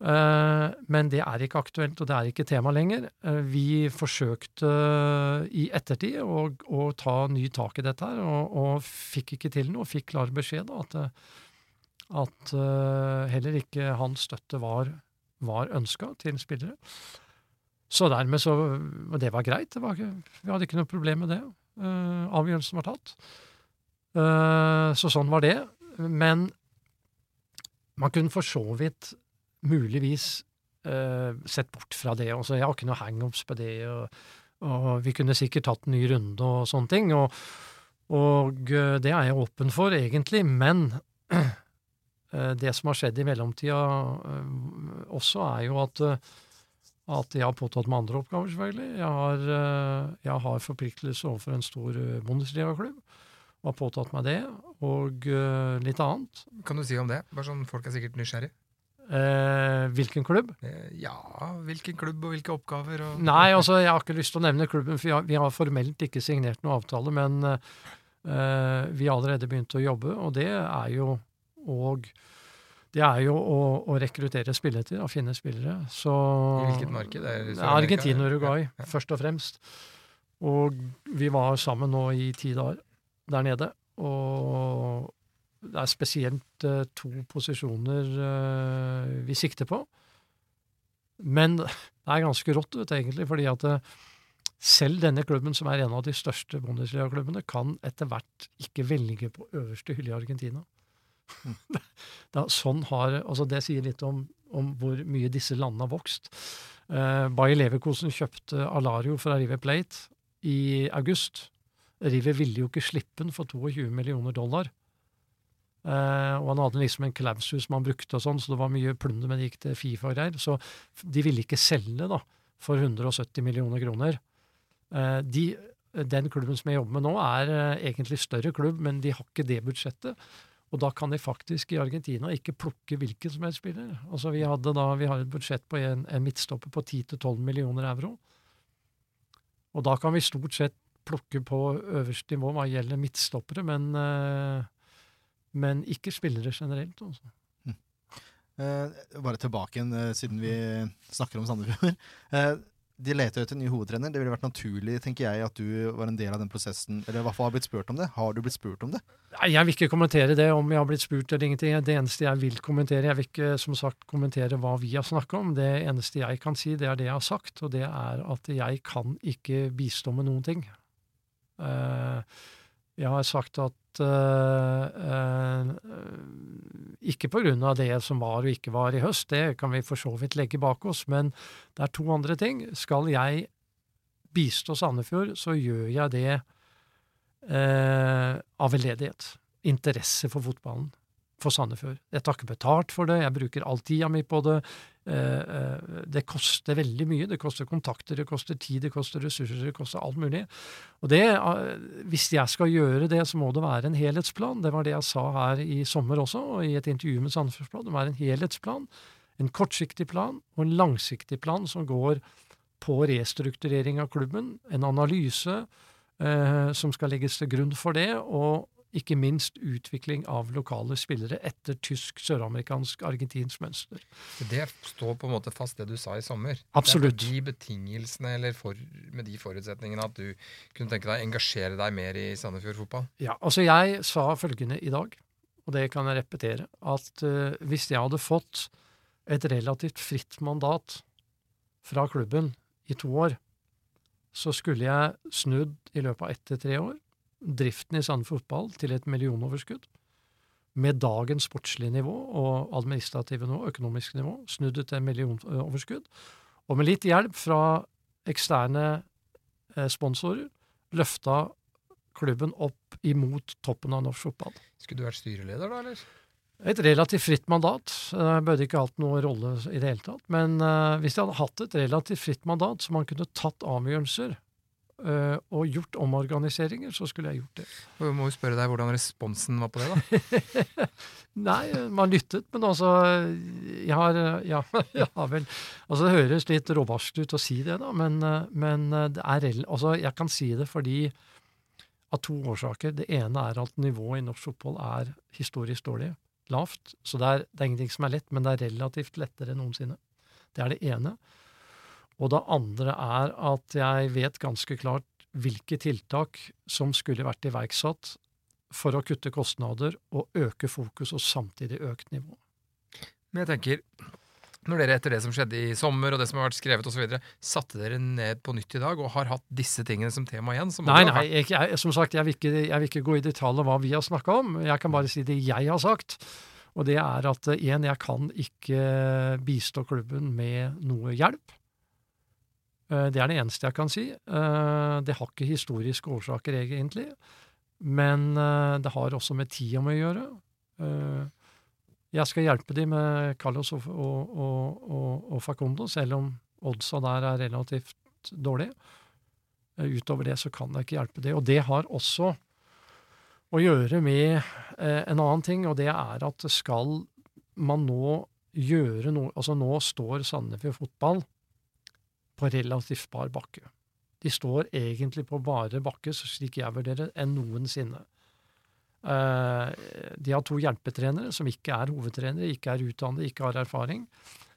Eh, men det er ikke aktuelt, og det er ikke tema lenger. Eh, vi forsøkte eh, i ettertid å, å ta ny tak i dette her, og, og fikk ikke til noe. Fikk klar beskjed da, at, at heller ikke hans støtte var, var ønska til spillere. Så dermed så Og det var greit. Det var vi hadde ikke noe problem med det. Uh, avgjørelsen var tatt. Uh, så sånn var det. Men man kunne for så vidt muligvis uh, sett bort fra det. Også, jeg har ikke noe hangups på det. Og, og vi kunne sikkert tatt en ny runde og sånne ting. Og, og det er jeg åpen for, egentlig. Men det som har skjedd i mellomtida eh, også, er jo at eh, at jeg har påtatt meg andre oppgaver, selvfølgelig. Jeg har, eh, jeg har forpliktelse overfor en stor eh, Bundesliga-klubb, og har påtatt meg det, og eh, litt annet. Kan du si om det? Bare sånn Folk er sikkert nysgjerrig. Eh, hvilken klubb? Eh, Ja, hvilken klubb og hvilke oppgaver? Og... Nei, altså, jeg har ikke lyst til å nevne klubben, for vi har, vi har formelt ikke signert noen avtale, men eh, vi har allerede begynt å jobbe, og det er jo og det er jo å, å rekruttere spillere å finne spillere. Så I hvilket marked? Er det Argentina og Uruguay, Ja, først og fremst. Og vi var sammen nå i ti dager der nede. Og det er spesielt uh, to posisjoner uh, vi sikter på. Men det er ganske rått, vet egentlig, fordi at uh, selv denne klubben, som er en av de største Bundesliga-klubbene, kan etter hvert ikke velge på øverste hylle i Argentina. da, sånn har, altså det sier litt om, om hvor mye disse landene har vokst. Uh, Bayer Leverkosen kjøpte Alario fra River Plate i august. River ville jo ikke slippe den for 22 millioner dollar. Uh, og han hadde liksom en klausul som han brukte og sånn, så det var mye plunder, men det gikk til Fifa og greier. Så de ville ikke selge da, for 170 millioner kroner. Uh, de, den klubben som jeg jobber med nå, er uh, egentlig større klubb, men de har ikke det budsjettet. Og da kan de faktisk i Argentina ikke plukke hvilken som helst spiller. Altså Vi hadde da, vi har et budsjett på en, en midtstopper på 10-12 millioner euro. Og da kan vi stort sett plukke på øverste nivå hva gjelder midtstoppere, men, eh, men ikke spillere generelt. Altså. Eh, bare tilbake igjen, eh, siden vi snakker om Sandefjord. Eh, de leter etter ny hovedtrener. Det ville vært naturlig, tenker jeg, at du var en del av den prosessen. Eller i hvert fall har blitt spurt om det. Har du blitt spurt om det? Nei, Jeg vil ikke kommentere det, om jeg har blitt spurt eller ingenting. Det eneste jeg vil kommentere, jeg vil ikke som sagt kommentere hva vi har snakket om. Det eneste jeg kan si, det er det jeg har sagt, og det er at jeg kan ikke bistå med noen ting. Eh, jeg har sagt at uh, uh, ikke på grunn av det som var og ikke var i høst, det kan vi for så vidt legge bak oss, men det er to andre ting. Skal jeg bistå Sandefjord, så gjør jeg det uh, av veldedighet. Interesse for fotballen. For Sandefjord. Jeg tar ikke betalt for det, jeg bruker all tida mi på det. Eh, eh, det koster veldig mye. Det koster kontakter, det koster tid, det koster ressurser, det koster alt mulig. Og det, eh, hvis jeg skal gjøre det, så må det være en helhetsplan. Det var det jeg sa her i sommer også, og i et intervju med Sandefjordsbladet. Det må være en helhetsplan. En kortsiktig plan og en langsiktig plan som går på restrukturering av klubben. En analyse eh, som skal legges til grunn for det, og ikke minst utvikling av lokale spillere etter tysk, søramerikansk, argentinsk mønster. Det står på en måte fast, det du sa i sommer. Absolutt. Det er med de betingelsene, eller for, med de forutsetningene, at du kunne tenke deg å engasjere deg mer i Sandefjord fotball? Ja, altså jeg sa følgende i dag, og det kan jeg repetere, at uh, hvis jeg hadde fått et relativt fritt mandat fra klubben i to år, så skulle jeg snudd i løpet av ett til tre år driften i Sandefjord fotball til et millionoverskudd. Med dagens sportslige nivå og administrative nivå, økonomiske nivå, snudd til millionoverskudd. Og med litt hjelp fra eksterne eh, sponsorer løfta klubben opp imot toppen av norsk fotball. Skulle du vært styreleder, da, eller? Et relativt fritt mandat. Jeg burde ikke hatt noen rolle i det hele tatt. Men eh, hvis jeg hadde hatt et relativt fritt mandat, så man kunne tatt avgjørelser eh, og gjort omorganiseringer, så skulle jeg gjort det. Vi må jo spørre deg hvordan responsen var på det, da. Nei, man lyttet, men altså Jeg har, ja, jeg har vel Altså, det høres litt råvarsel ut å si det, da, men, eh, men eh, det er Altså, jeg kan si det fordi av to årsaker. Det ene er at nivået i norsk fotball er historisk dårlig. Lavt. Så det er, det er ingenting som er lett, men det er relativt lettere enn noensinne. Det er det ene. Og det andre er at jeg vet ganske klart hvilke tiltak som skulle vært iverksatt for å kutte kostnader og øke fokus, og samtidig økt nivå. Men jeg tenker, når dere etter det som skjedde i sommer, og det som har vært skrevet osv., satte dere ned på nytt i dag og har hatt disse tingene som tema igjen, Nei, nei, jeg, jeg, som sagt, jeg vil, ikke, jeg vil ikke gå i detalj om hva vi har snakka om. Jeg kan bare si det jeg har sagt. Og det er at én, jeg kan ikke bistå klubben med noe hjelp. Eh, Det er det eneste jeg kan si. Eh, Det har ikke historiske årsaker, egentlig. Men eh, det har også med tida med å gjøre. Jeg skal hjelpe dem med Carlos og, og, og, og, Facundo, selv om oddsa der er relativt dårlige. Utover det så kan jeg ikke hjelpe det. Og det har også å gjøre med en annen ting, og det er at skal man nå gjøre noe Altså nå står Sandefjord fotball på relativt bar bakke. De står egentlig på bare bakke, slik jeg vurderer, enn noensinne. Eh, de har to hjelpetrenere som ikke er hovedtrenere, ikke er utdannet, ikke har erfaring.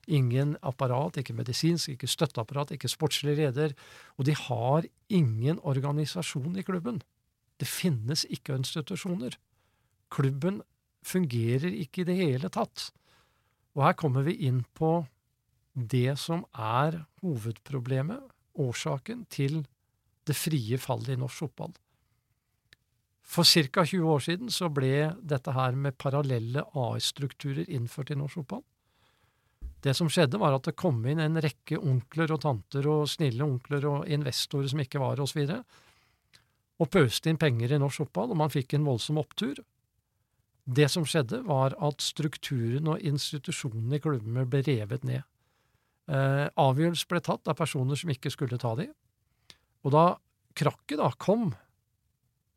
Ingen apparat, ikke medisinsk, ikke støtteapparat, ikke sportslig leder. Og de har ingen organisasjon i klubben. Det finnes ikke institusjoner. Klubben fungerer ikke i det hele tatt. Og her kommer vi inn på det som er hovedproblemet, årsaken til det frie fallet i norsk fotball. For ca. 20 år siden så ble dette her med parallelle AS-strukturer innført i norsk fotball. Det som skjedde, var at det kom inn en rekke onkler og tanter og snille onkler og investorer som ikke var osv., og pøste inn penger i norsk fotball, og man fikk en voldsom opptur. Det som skjedde, var at strukturen og institusjonene i klubbene ble revet ned. Eh, avgjørelser ble tatt av personer som ikke skulle ta de. Og da krakket da kom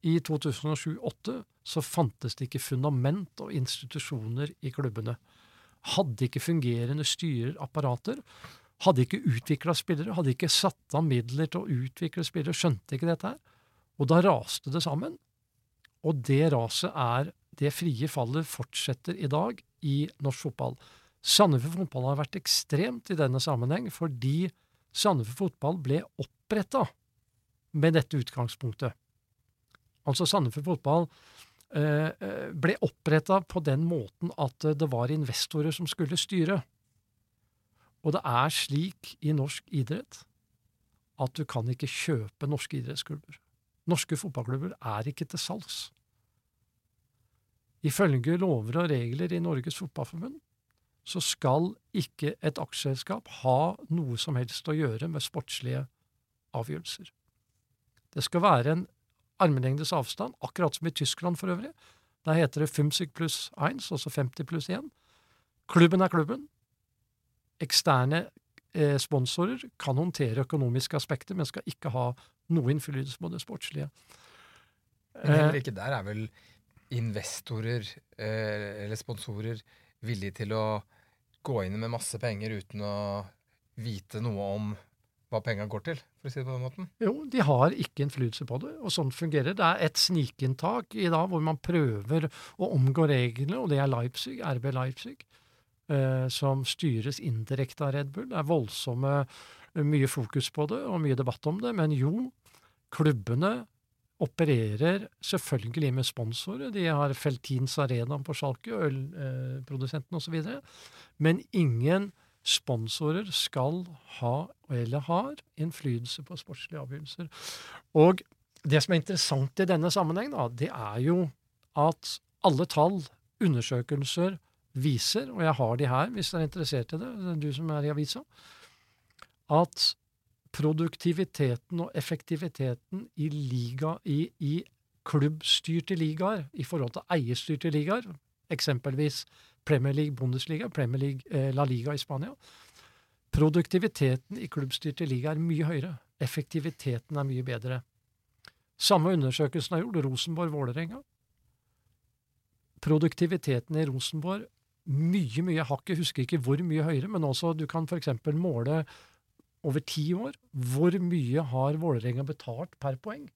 i 2007-2008, så fantes det ikke fundament og institusjoner i klubbene. Hadde ikke fungerende styrer, apparater, hadde ikke utvikla spillere, hadde ikke satt av midler til å utvikle spillere, skjønte ikke dette her. Og da raste det sammen. Og det raset er det frie fallet fortsetter i dag i norsk fotball. Sandefjord fotball har vært ekstremt i denne sammenheng fordi Sandefjord fotball ble oppretta med dette utgangspunktet. Altså Sandefjord fotball eh, eh, ble oppretta på den måten at det var investorer som skulle styre. Og det er slik i norsk idrett at du kan ikke kjøpe norske idrettsklubber. Norske fotballklubber er ikke til salgs. Ifølge lover og regler i Norges Fotballforbund så skal ikke et aksjeselskap ha noe som helst å gjøre med sportslige avgjørelser. Det skal være en armlengdes avstand, akkurat som i Tyskland for øvrig. Der heter det 50 pluss 1, altså 50 pluss 1. Klubben er klubben. Eksterne eh, sponsorer kan håndtere økonomiske aspekter, men skal ikke ha noe innflytelse på det sportslige. Men heller Eh, ikke der er vel investorer eh, eller sponsorer villige til å gå inn med masse penger uten å vite noe om hva penga går til, for å si det på den måten. Jo, de har ikke innflytelse på det, og sånn fungerer. Det er et snikinntak i dag hvor man prøver å omgå reglene, og det er Leipzig, RB Leipzig, eh, som styres indirekte av Red Bull. Det er voldsomme mye fokus på det, og mye debatt om det, men jo, klubbene opererer selvfølgelig med sponsorer. De har Feltins Arena på Schalke, ølprodusenten osv. Men ingen sponsorer skal ha, eller har, innflytelse på sportslige avgjørelser. Og det som er interessant i denne sammenheng, det er jo at alle tall, undersøkelser, viser, og jeg har de her hvis dere er interessert i det, du som er i avisa, at produktiviteten og effektiviteten i, liga, i, i klubbstyrte ligaer i forhold til eierstyrte ligaer, eksempelvis Premier League, Bundesliga, Premier League, eh, La Liga i Spania. Produktiviteten i klubbstyrte ligaer er mye høyere. Effektiviteten er mye bedre. Samme undersøkelsen er gjort, Rosenborg-Vålerenga. Produktiviteten i Rosenborg mye, mye hakket, husker ikke hvor mye høyere, men også du kan f.eks. måle over ti år. Hvor mye har Vålerenga betalt per poeng?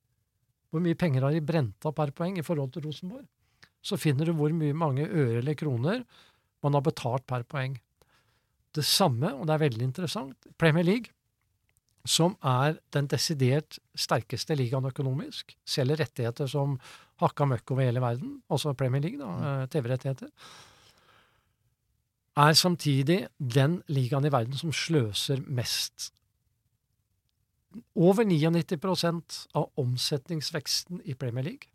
Hvor mye penger har de brent av per poeng i forhold til Rosenborg? Så finner du hvor mye mange øre eller kroner man har betalt per poeng. Det samme, og det er veldig interessant, Premier League, som er den desidert sterkeste ligaen økonomisk, selger rettigheter som hakka møkk over hele verden, også Premier League, da, eh, TV-rettigheter, er samtidig den ligaen i verden som sløser mest. Over 99% av omsetningsveksten i Premier League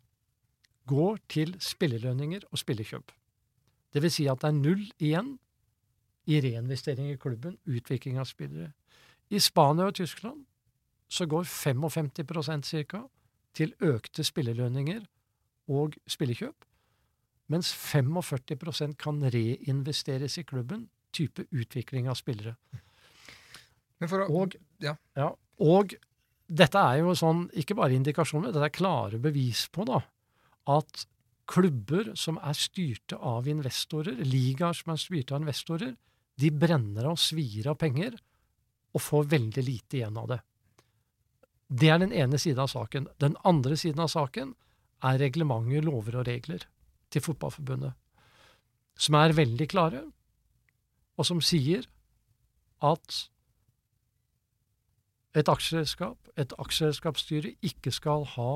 går til spillerlønninger og spillekjøp. Det vil si at det er null igjen i reinvestering i klubben, utvikling av spillere. I Spania og Tyskland så går 55% ca. til økte spillerlønninger og spillekjøp, mens 45% kan reinvesteres i klubben, type utvikling av spillere. Å, Og, ja. ja, og dette er jo sånn, ikke bare indikasjoner, dette er klare bevis på da, at klubber som er styrte av investorer, ligaer som er styrte av investorer, de brenner og svir av penger og får veldig lite igjen av det. Det er den ene siden av saken. Den andre siden av saken er reglementer, lover og regler til Fotballforbundet, som er veldig klare, og som sier at et aksjeselskap, et aksjeselskapsstyre, ikke skal ha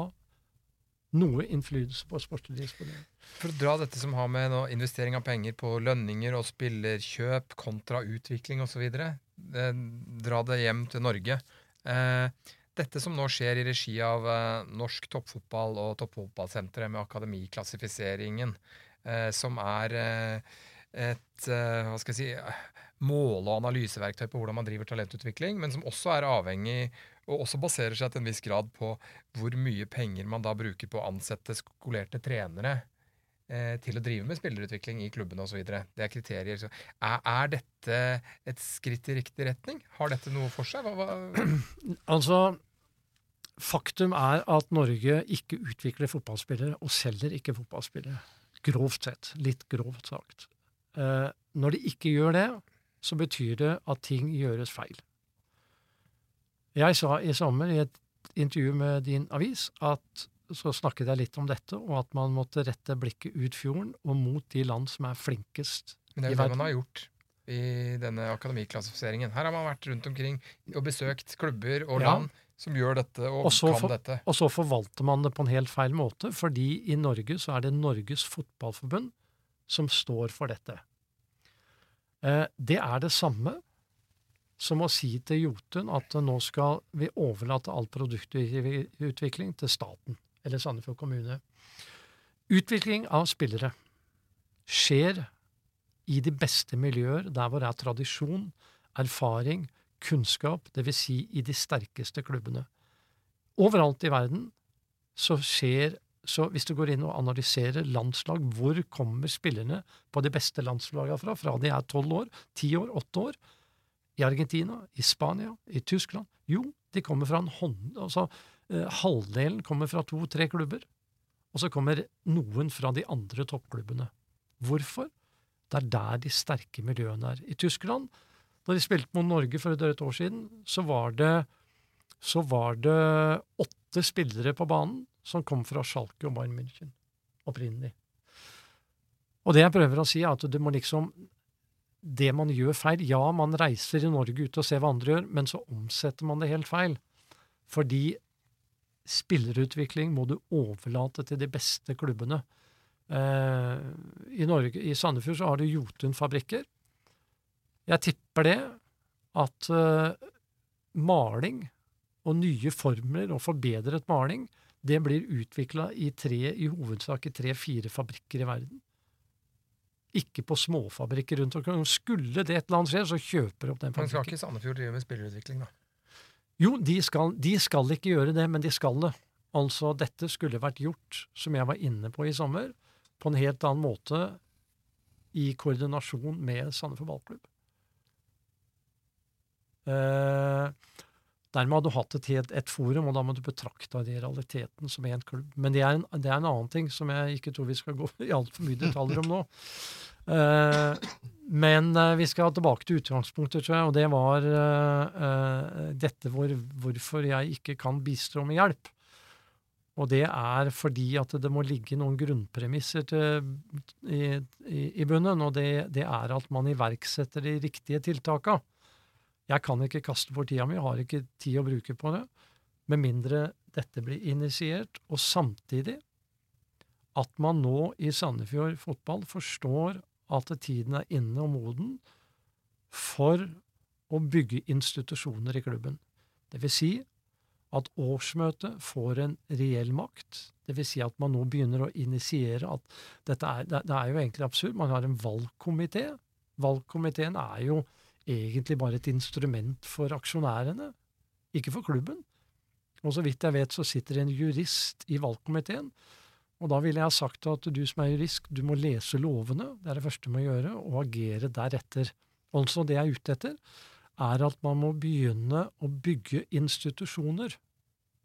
noe innflytelse på sportslig disponering. For å dra dette som har med nå, investering av penger på lønninger og spillerkjøp kontra utvikling osv., eh, dra det hjem til Norge. Eh, dette som nå skjer i regi av eh, norsk toppfotball og toppfotballsenteret med akademiklassifiseringen, eh, som er eh, et hva skal jeg si, måle- og analyseverktøy på hvordan man driver talentutvikling, men som også er avhengig og også baserer seg til en viss grad på hvor mye penger man da bruker på å ansette skolerte trenere til å drive med spillerutvikling i klubbene osv. Det er kriterier. Så er, er dette et skritt i riktig retning? Har dette noe for seg? Hva, hva? Altså, faktum er at Norge ikke utvikler fotballspillere, og selger ikke fotballspillere. Grovt sett. Litt grovt sagt. Eh, når de ikke gjør det, så betyr det at ting gjøres feil. Jeg sa i sommer i et intervju med din avis at så snakket jeg litt om dette, og at man måtte rette blikket ut fjorden og mot de land som er flinkest Men det er jo det man har gjort i denne akademiklassifiseringen. Her har man vært rundt omkring og besøkt klubber og Ja. land som gjør dette og, Og kan for- dette. Og så forvalter man det på en helt feil måte, fordi i Norge så er det Norges Fotballforbund som står for dette. Eh, det er det samme som å si til Jotun at nå skal vi overlate all produktutvikling til staten, eller Sandefjord kommune. Utvikling av spillere skjer i de beste miljøer, der hvor det er tradisjon, erfaring, kunnskap, dvs. Si i de sterkeste klubbene. Overalt i verden så skjer så hvis du går inn og analyserer landslag, hvor kommer spillerne på de beste landslagene fra? Fra de er tolv år, ti år, åtte år. I Argentina, i Spania, i Tyskland. Jo, de kommer fra en hånd... Altså, eh, halvdelen kommer fra to-tre klubber. Og så kommer noen fra de andre toppklubbene. Hvorfor? Det er der de sterke miljøene er. I Tyskland, da de spilte mot Norge for et år siden, så var det så var det åtte spillere på banen som kom fra Schalke og Bayern München opprinnelig. Og det jeg prøver å si, er at du må liksom Det man gjør feil Ja, man reiser i Norge ut og ser hva andre gjør, men så omsetter man det helt feil. Fordi spillerutvikling må du overlate til de beste klubbene. Eh, I Norge, i Sandefjord så har du Jotun-fabrikker. Jeg tipper det at eh, maling og nye formler og forbedret maling, det blir utvikla i i hovedsak i tre-fire fabrikker i verden. Ikke på småfabrikker rundt omkring. Skulle det et eller annet skje, så kjøper de opp den fabrikken. Men skal ikke Sandefjord drive med spillerutvikling, da? Jo, de skal, de skal ikke gjøre det, men de skal det. Altså, dette skulle vært gjort, som jeg var inne på i sommer, på en helt annen måte i koordinasjon med Sandefjord ballklubb. Eh, dermed hadde du hatt et, helt- et forum, og da må du betrakte det i realiteten som én klubb. Men det er, en, det er en annen ting som jeg ikke tror vi skal gå i altfor mye detaljer om nå. Uh, men uh, vi skal tilbake til utgangspunktet, tror jeg, og det var uh, dette hvor, hvorfor jeg ikke kan bistå med hjelp. Og det er fordi at det må ligge noen grunnpremisser til, i, i, i bunnen, og det, det er at man iverksetter de riktige tiltaka. Jeg kan ikke kaste bort tida mi, har ikke tid å bruke på det, med mindre dette blir initiert, og samtidig at man nå i Sandefjord fotball forstår at tiden er inne og moden for å bygge institusjoner i klubben. Det vil si at årsmøtet får en reell makt. Det vil si at man nå begynner å initiere at dette er, det er jo egentlig absurd. Man har en valgkomité. Valgkomiteen er jo egentlig bare et instrument for aksjonærene, ikke for klubben. Og så vidt jeg vet, så sitter en jurist i valgkomiteen. Og da ville jeg sagt at du som er jurist, du må lese lovene, det er det første du må gjøre, og agere deretter. Altså, det jeg er ute etter, er at man må begynne å bygge institusjoner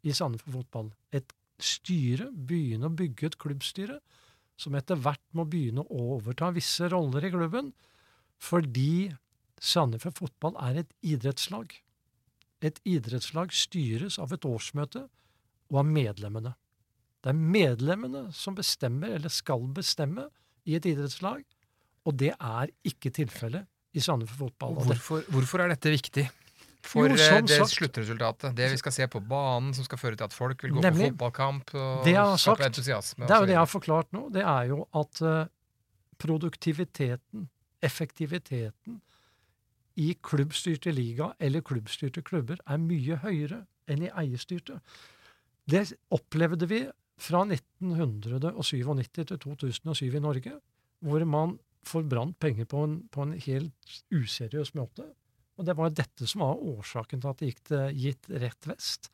i Sandefjord fotball. Et styre, begynne å bygge et klubbstyre, som etter hvert må begynne å overta visse roller i klubben, fordi Sandefjord fotball er et idrettslag. Et idrettslag styres av et årsmøte og av medlemmene. Det er medlemmene som bestemmer, eller skal bestemme, i et idrettslag, og det er ikke tilfellet i Sandefjord fotball. Hvorfor, hvorfor er dette viktig? For Jo, eh, det sagt- sluttresultatet. Det vi skal se på banen, som skal føre til at folk vil gå Nemlig. på fotballkamp og Det skape sagt, entusiasme. Det er jo det jeg har forklart nå. Det er jo at eh, produktiviteten, effektiviteten, i klubbstyrte liga eller klubbstyrte klubber er mye høyere enn i eierstyrte. Det opplevde vi fra 1997 til 2007 i Norge, hvor man forbrant penger på en, på en helt useriøs måte. Og det var dette som var årsaken til at det gikk til gitt rett vest.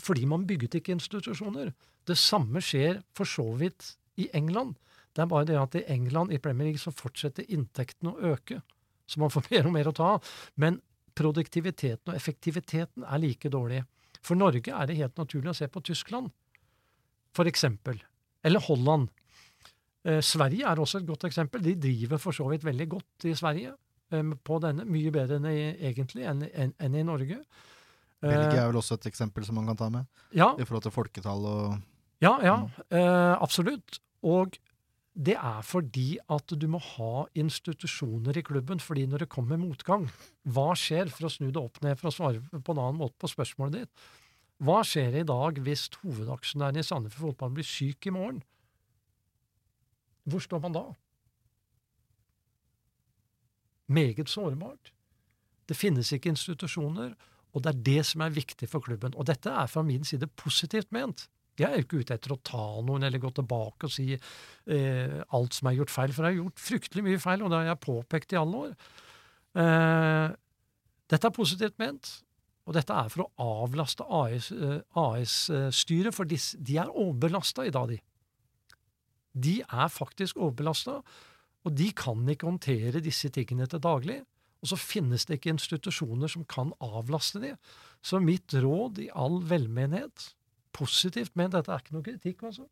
Fordi man bygget ikke institusjoner. Det samme skjer for så vidt i England. Det er bare det at i England, i Premier League, så fortsetter inntektene å øke. Så man får mer og mer å ta av. Men produktiviteten og effektiviteten er like dårlig. For Norge er det helt naturlig å se på Tyskland, for eksempel. Eller Holland. Eh, Sverige er også et godt eksempel. De driver for så vidt veldig godt i Sverige eh, på denne. Mye bedre enn i, egentlig enn, enn, enn i Norge. Eh, Belgia er vel også et eksempel som man kan ta med, ja, i forhold til folketall og Ja, ja, eh, absolutt. Og det er fordi at du må ha institusjoner i klubben, fordi når det kommer motgang, hva skjer, for å snu det opp ned for å svare på en annen måte på spørsmålet ditt, hva skjer i dag hvis hovedaksjonæren i Sandefjord fotball blir syk i morgen? Hvor står man da? Meget sårbart. Det finnes ikke institusjoner, og det er det som er viktig for klubben. Og dette er fra min side positivt ment. Jeg er ikke ute etter å ta noen eller gå tilbake og si eh, alt som er gjort feil, for jeg har gjort fryktelig mye feil, og det har jeg påpekt i alle år. Eh, dette er positivt ment, og dette er for å avlaste AS-styret, for disse, de er overbelasta i dag, de. De er faktisk overbelasta, og de kan ikke håndtere disse tingene til daglig. Og så finnes det ikke institusjoner som kan avlaste de. Så mitt råd i all velmenighet, positivt ment, dette er ikke noe kritikk, altså,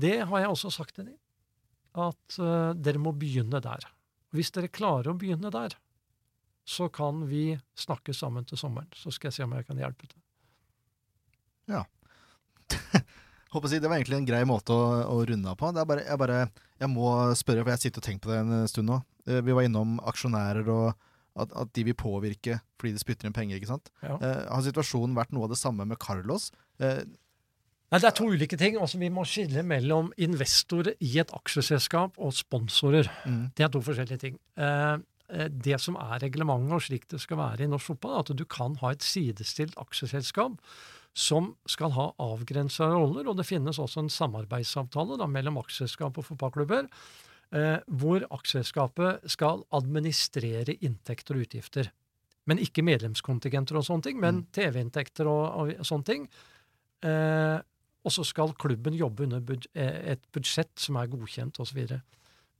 det har jeg også sagt til dem, at uh, dere må begynne der. Hvis dere klarer å begynne der, så kan vi snakke sammen til sommeren. Så skal jeg se om jeg kan hjelpe til. Håper å si, Det var egentlig en grei måte å, å runde av på. Det er bare, jeg, bare, jeg må spørre, for jeg sitter og tenker på det en stund nå. Eh, Vi var innom aksjonærer og at, at de vil påvirke fordi de spytter inn penger. ikke sant? Ja. Eh, har situasjonen vært noe av det samme med Carlos? Eh, Nei, Det er to ulike ting. Altså, vi må skille mellom investorer i et aksjeselskap og sponsorer. mm, Det er to forskjellige ting. Eh, eh, det som er reglementet, og slik det skal være i norsk fotball, er at du kan ha et sidestilt aksjeselskap som skal ha avgrensa roller, og det finnes også en samarbeidsavtale da, mellom aksjeselskap og fotballklubber, eh, hvor aksjeselskapet skal administrere inntekter og utgifter. Men ikke medlemskontingenter og sånne ting, men TV-inntekter og, og sånne ting. Eh, og så skal klubben jobbe under bud eh, et budsjett som er godkjent osv.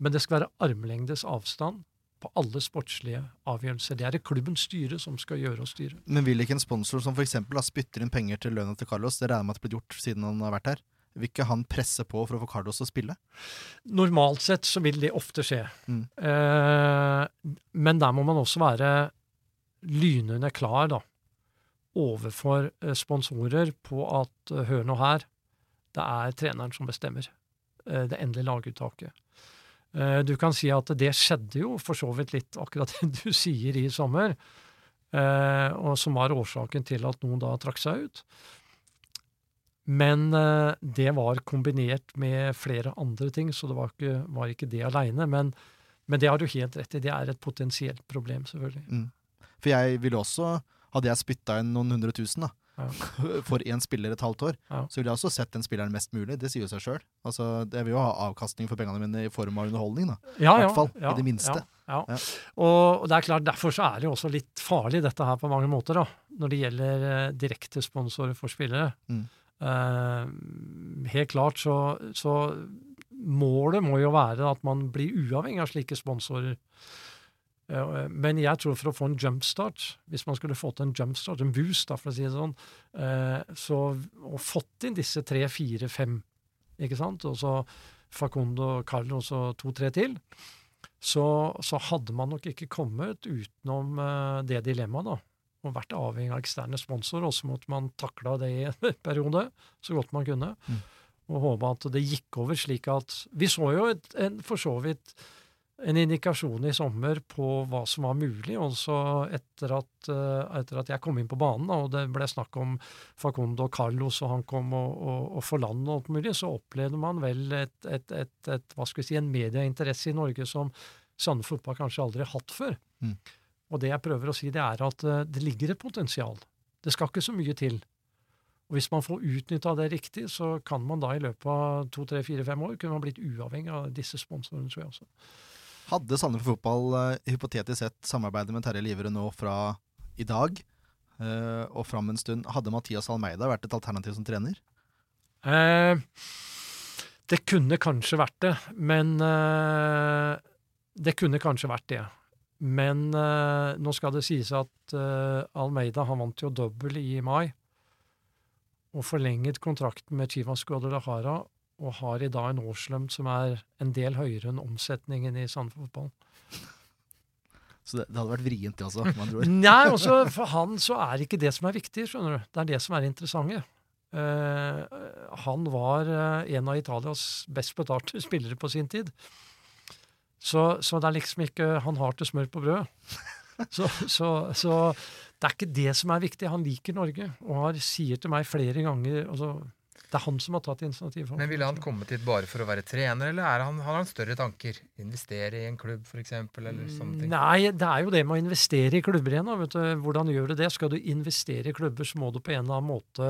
Men det skal være armlengdes avstand på alle sportslige avgjørelser. Det er det klubbens styre som skal gjøre og styre. Men vil ikke en sponsor som f.eks. spytter inn penger til lønna til Carlos, det regner jeg med at det blir gjort siden han har vært her, vil ikke han presse på for å få Carlos til å spille? Normalt sett så vil det ofte skje. Mm. Eh, men der må man også være lynende klar, da. Overfor eh, sponsorer på at eh, hør nå her, det er treneren som bestemmer eh, det endelige laguttaket. Du kan si at det skjedde jo for så vidt litt akkurat det du sier i sommer, og som var årsaken til at noen da trakk seg ut. Men det var kombinert med flere andre ting, så det var ikke, var ikke det aleine. Men, men det har du helt rett i, det er et potensielt problem, selvfølgelig. For jeg vil også, hadde jeg spytta inn noen hundre tusen da, Ja. for én spiller et halvt år, Ja. så ville jeg også sett den spilleren mest mulig. Det sier jo seg sjøl. Altså, jeg vil jo ha avkastning for pengene mine i form av underholdning, da. Ja, hvert fall, i det minste. Og det er klart, derfor så er det jo også litt farlig dette her på mange måter, da, når det gjelder eh, direkte sponsorer for spillere. Mm. Uh, helt klart så, så Målet må jo være at man blir uavhengig av slike sponsorer. Eh, Men jeg tror for å få en jumpstart, hvis man skulle fått en jumpstart, en boost, da, for å si det sånn, eh, så, og fått inn disse tre, fire, fem, ikke sant, og så Facundo, Carlos og to-tre til, så, så hadde man nok ikke kommet utenom eh, det dilemmaet, da. Og vært avhengig av eksterne sponsorer, og så måtte man takla det i en periode så godt man kunne. Mm. Og håpe at det gikk over, slik at Vi så jo et, en, for så vidt en indikasjon i sommer på hva som var mulig. Også etter at, eh, etter at jeg kom inn på banen, og det ble snakk om Facundo Carlos, og han kom og, og, og forland og alt mulig, så opplevde man vel et, et, et, et, hva skal vi si, en medieinteresse i Norge som Sande Fotball kanskje aldri har hatt før. Mm. Og det jeg prøver å si, det er at eh, det ligger et potensial. Det skal ikke så mye til. Og hvis man får utnytta det riktig, så kan man da i løpet av to, tre, fire, fem år kunne man blitt uavhengig av disse sponsorene, tror jeg også. Hadde Sandefjord Fotball eh, hypotetisk sett samarbeidet med Terje Livere nå fra i dag uh, og fram en stund, hadde Mathias Almeida vært et alternativ som trener? Uh, det kunne kanskje vært det, men Det kunne kanskje vært det. Men nå skal det sies at Almeida han vant jo dobbel i mai. Og forlenget kontrakten med Chivas Guadalajara, og har i dag en årslønn som er en del høyere enn omsetningen i Sandefjord Fotball. Så det, det hadde vært vrient, det også. Man tror. Nei, også for han så er ikke det som er viktig, skjønner du. Det er det som er interessante. Uh, han var uh, en av Italias best betalte spillere på sin tid. Så, så det er liksom ikke Han har til smør på brødet. Så, så, så det er ikke det som er viktig. Han liker Norge og har, sier til meg flere ganger altså, Det er han som har tatt initiativ. for Men ville han kommet hit bare for å være trener, eller er han, har han større tanker? Investere i en klubb, f.eks.? Nei, det er jo det med å investere i klubber igjen. Vet du. Hvordan gjør du det? Skal du investere i klubber, så må du på en eller annen måte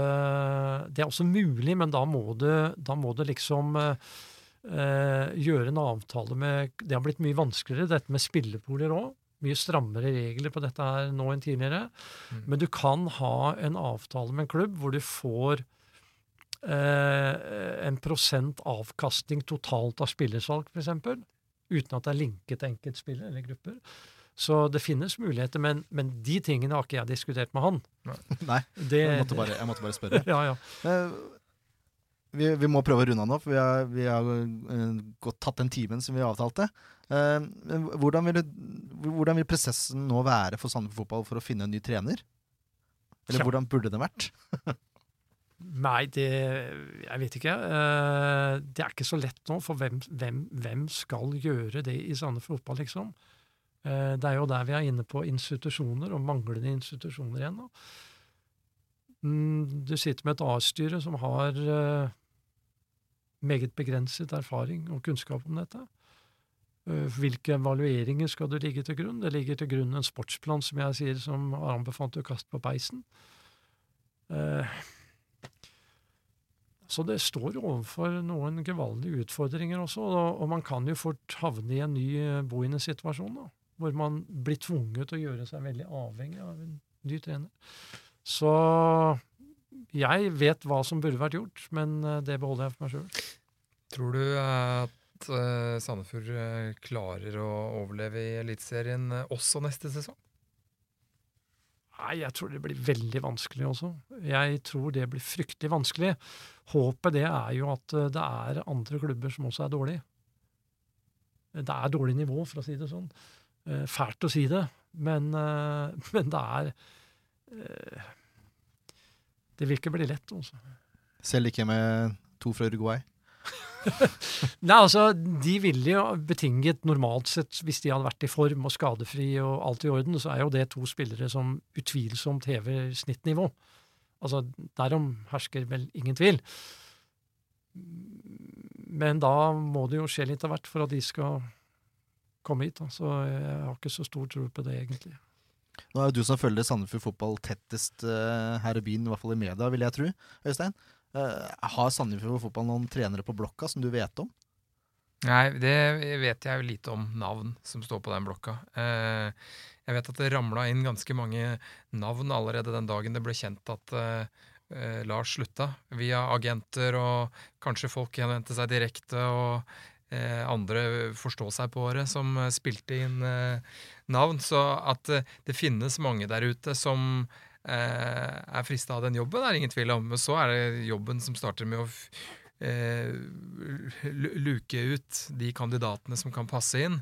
Det er også mulig, men da må du, da må du liksom eh, eh, gjøre en avtale med Det har blitt mye vanskeligere, dette med spillepoler òg. Mye strammere regler på dette her nå enn tidligere. Mm. Men du kan ha en avtale med en klubb hvor du får eh, en prosent avkastning totalt av spillersalg, f.eks. Uten at det er linket til enkeltspillere eller grupper. Så det finnes muligheter, men, men de tingene har ikke jeg diskutert med han. Nei, Det, jeg måtte bare, jeg måtte bare spørre. ja, ja. Eh, vi, vi må prøve å runde av nå, for vi har, vi har eh, gått, tatt den timen som vi avtalte. Eh, hvordan, vil hvordan vil prosessen nå være for Sandefjord Fotball for å finne en ny trener? Eller hvordan burde den vært? Nei, det Jeg vet ikke. Eh, det er ikke så lett nå, for hvem, hvem, hvem skal gjøre det i Sandefjord Fotball, liksom? Eh, det er jo der vi er inne på institusjoner, og manglende institusjoner igjen. Mm, Du sitter med et A-styre som har eh, meget begrenset erfaring og kunnskap om dette. Hvilke evalueringer skal du ligge til grunn? Det ligger til grunn en sportsplan, som jeg sier, som har anbefalt å kaste på peisen. Eh, Så det står jo overfor noen gevaldige utfordringer også, og, man kan jo fort havne i en ny boendesituasjon, boende situasjon. Da. hvor man blir tvunget til å gjøre seg veldig avhengig av en ny trener. Så jeg vet hva som burde vært gjort, men eh, det beholder jeg for meg sjøl. Tror du at uh, Sandefjord eh, klarer å overleve i Eliteserien eh, også neste sesong? Nei, jeg tror det blir veldig vanskelig også. Jeg tror det blir fryktelig vanskelig. Håpet det er jo at eh, det er andre klubber som også er dårlige. Det er dårlig nivå, for å si det sånn. Eh, Fælt å si det, men, eh, men det er Det vil ikke bli lett, altså. Selv ikke med to fra Uruguay. Nei, altså, De ville jo betinget normalt sett, hvis de hadde vært i form og skadefri og alt i orden, så er jo det to spillere som utvilsomt hever snittnivå. Altså, Derom hersker vel ingen tvil. Men da må det jo skje litt av hvert for at de skal komme hit. Da. Så jeg har ikke så stor tro på det, egentlig. Nå er jo du som følger Sandefjord fotball tettest uh, her i byen, i hvert fall i media, vil jeg tro. Øystein, har Sandefjord fotball noen trenere på blokka som du vet om? Nei, det vet jeg lite om navn som står på den blokka. Eh, jeg vet at det ramla inn ganske mange navn allerede den dagen det ble kjent at eh, eh, Lars slutta, via agenter og kanskje folk henvendte seg direkte og eh, andre forstå seg på året som eh, spilte inn eh, navn. Så at eh, det finnes mange der ute som eh, er frista av den jobben, er det ingen tvil om. Men så er det jobben som starter med å eh, luke ut de kandidatene som kan passe inn.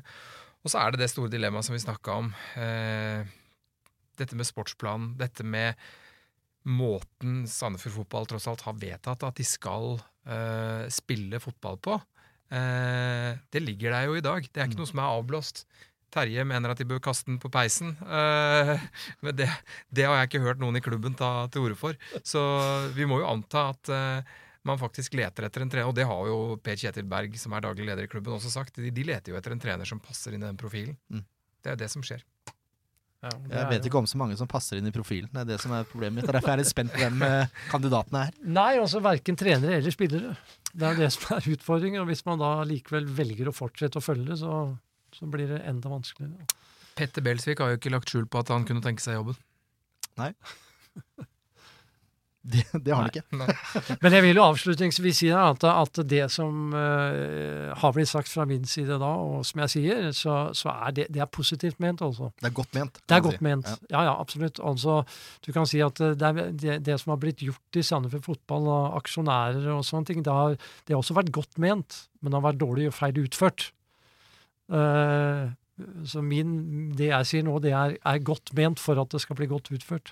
Og så er det det store dilemmaet som vi snakka om. Eh, dette med sportsplanen, dette med måten Sandefjord fotball tross alt har vedtatt at de skal eh, spille fotball på. Eh, det ligger der jo i dag. Det er ikke noe som er avblåst. Terje mener at de bør kaste den på peisen. Eh, men det, det har jeg ikke hørt noen i klubben ta til orde for. Så vi må jo anta at eh, man faktisk leter etter en trener, og det har jo Per Kjetil Berg, som er daglig leder i klubben, også sagt. De, de leter jo etter en trener som passer inn i den profilen. Mm. Det er det som skjer. Ja, det Jeg vet ikke om så mange som passer inn i profilen. Det er det som er problemet mitt. Derfor er jeg litt spent på hvem eh, kandidatene er. Nei, altså verken trenere eller spillere. Det er det som er utfordringen. Og hvis man da likevel velger å fortsette å følge det, så, så blir det enda vanskeligere. Petter Belsvik har jo ikke lagt skjul på at han kunne tenke seg jobben. Det, det har han ikke. Nei. Men jeg vil jo avslutningsvis si at, at det som uh, har blitt sagt fra min side da, og som jeg sier, så, så er det, det er positivt ment, altså. Det er godt ment. Det er godt si. ment. Ja. Ja, ja, absolutt. Altså, du kan si at eh, det, er, det, det som har blitt gjort i Sandefjord fotball og aksjonærer og sånne ting, det har, det har også vært godt ment, men det har vært dårlig og feil utført. Eh, så min, det jeg sier nå, det er, er godt ment for at det skal bli godt utført.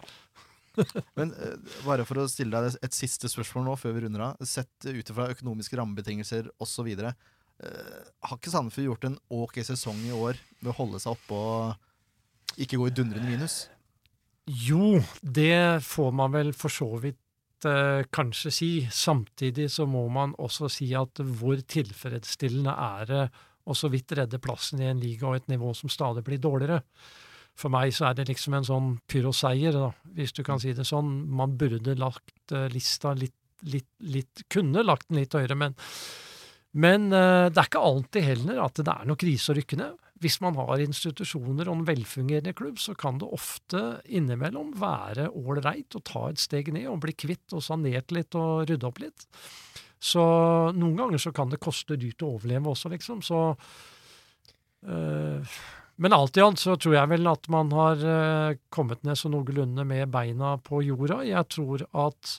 Men eh, bare for å stille deg et siste spørsmål nå, før vi runder av. Sett ut ifra økonomiske rammebetingelser osv. Uh, har ikke Sandefjord gjort en ok sesong i år ved å holde seg oppe og ikke gå i dundrende minus? Jo, det får man vel for så vidt eh, kanskje si. Samtidig så må man også si at hvor tilfredsstillende er det å så vidt redde plassen i en liga og et nivå som stadig blir dårligere. For meg så er det liksom en sånn pyroseier, da, hvis du kan si det sånn. Man burde lagt eh, lista litt, litt, litt Kunne lagt den litt høyere, men men eh, det er ikke alltid heller at det er noe krise å rykke ned. Hvis man har institusjoner og en velfungerende klubb, så kan det ofte innimellom være ålreit å ta et steg ned og bli kvitt og sanert litt og rydde opp litt. Så noen ganger så kan det koste dyrt å overleve også, liksom. Så eh, Men alt i alt så tror jeg vel at man har eh, kommet ned så noenlunde med beina på jorda. Jeg tror at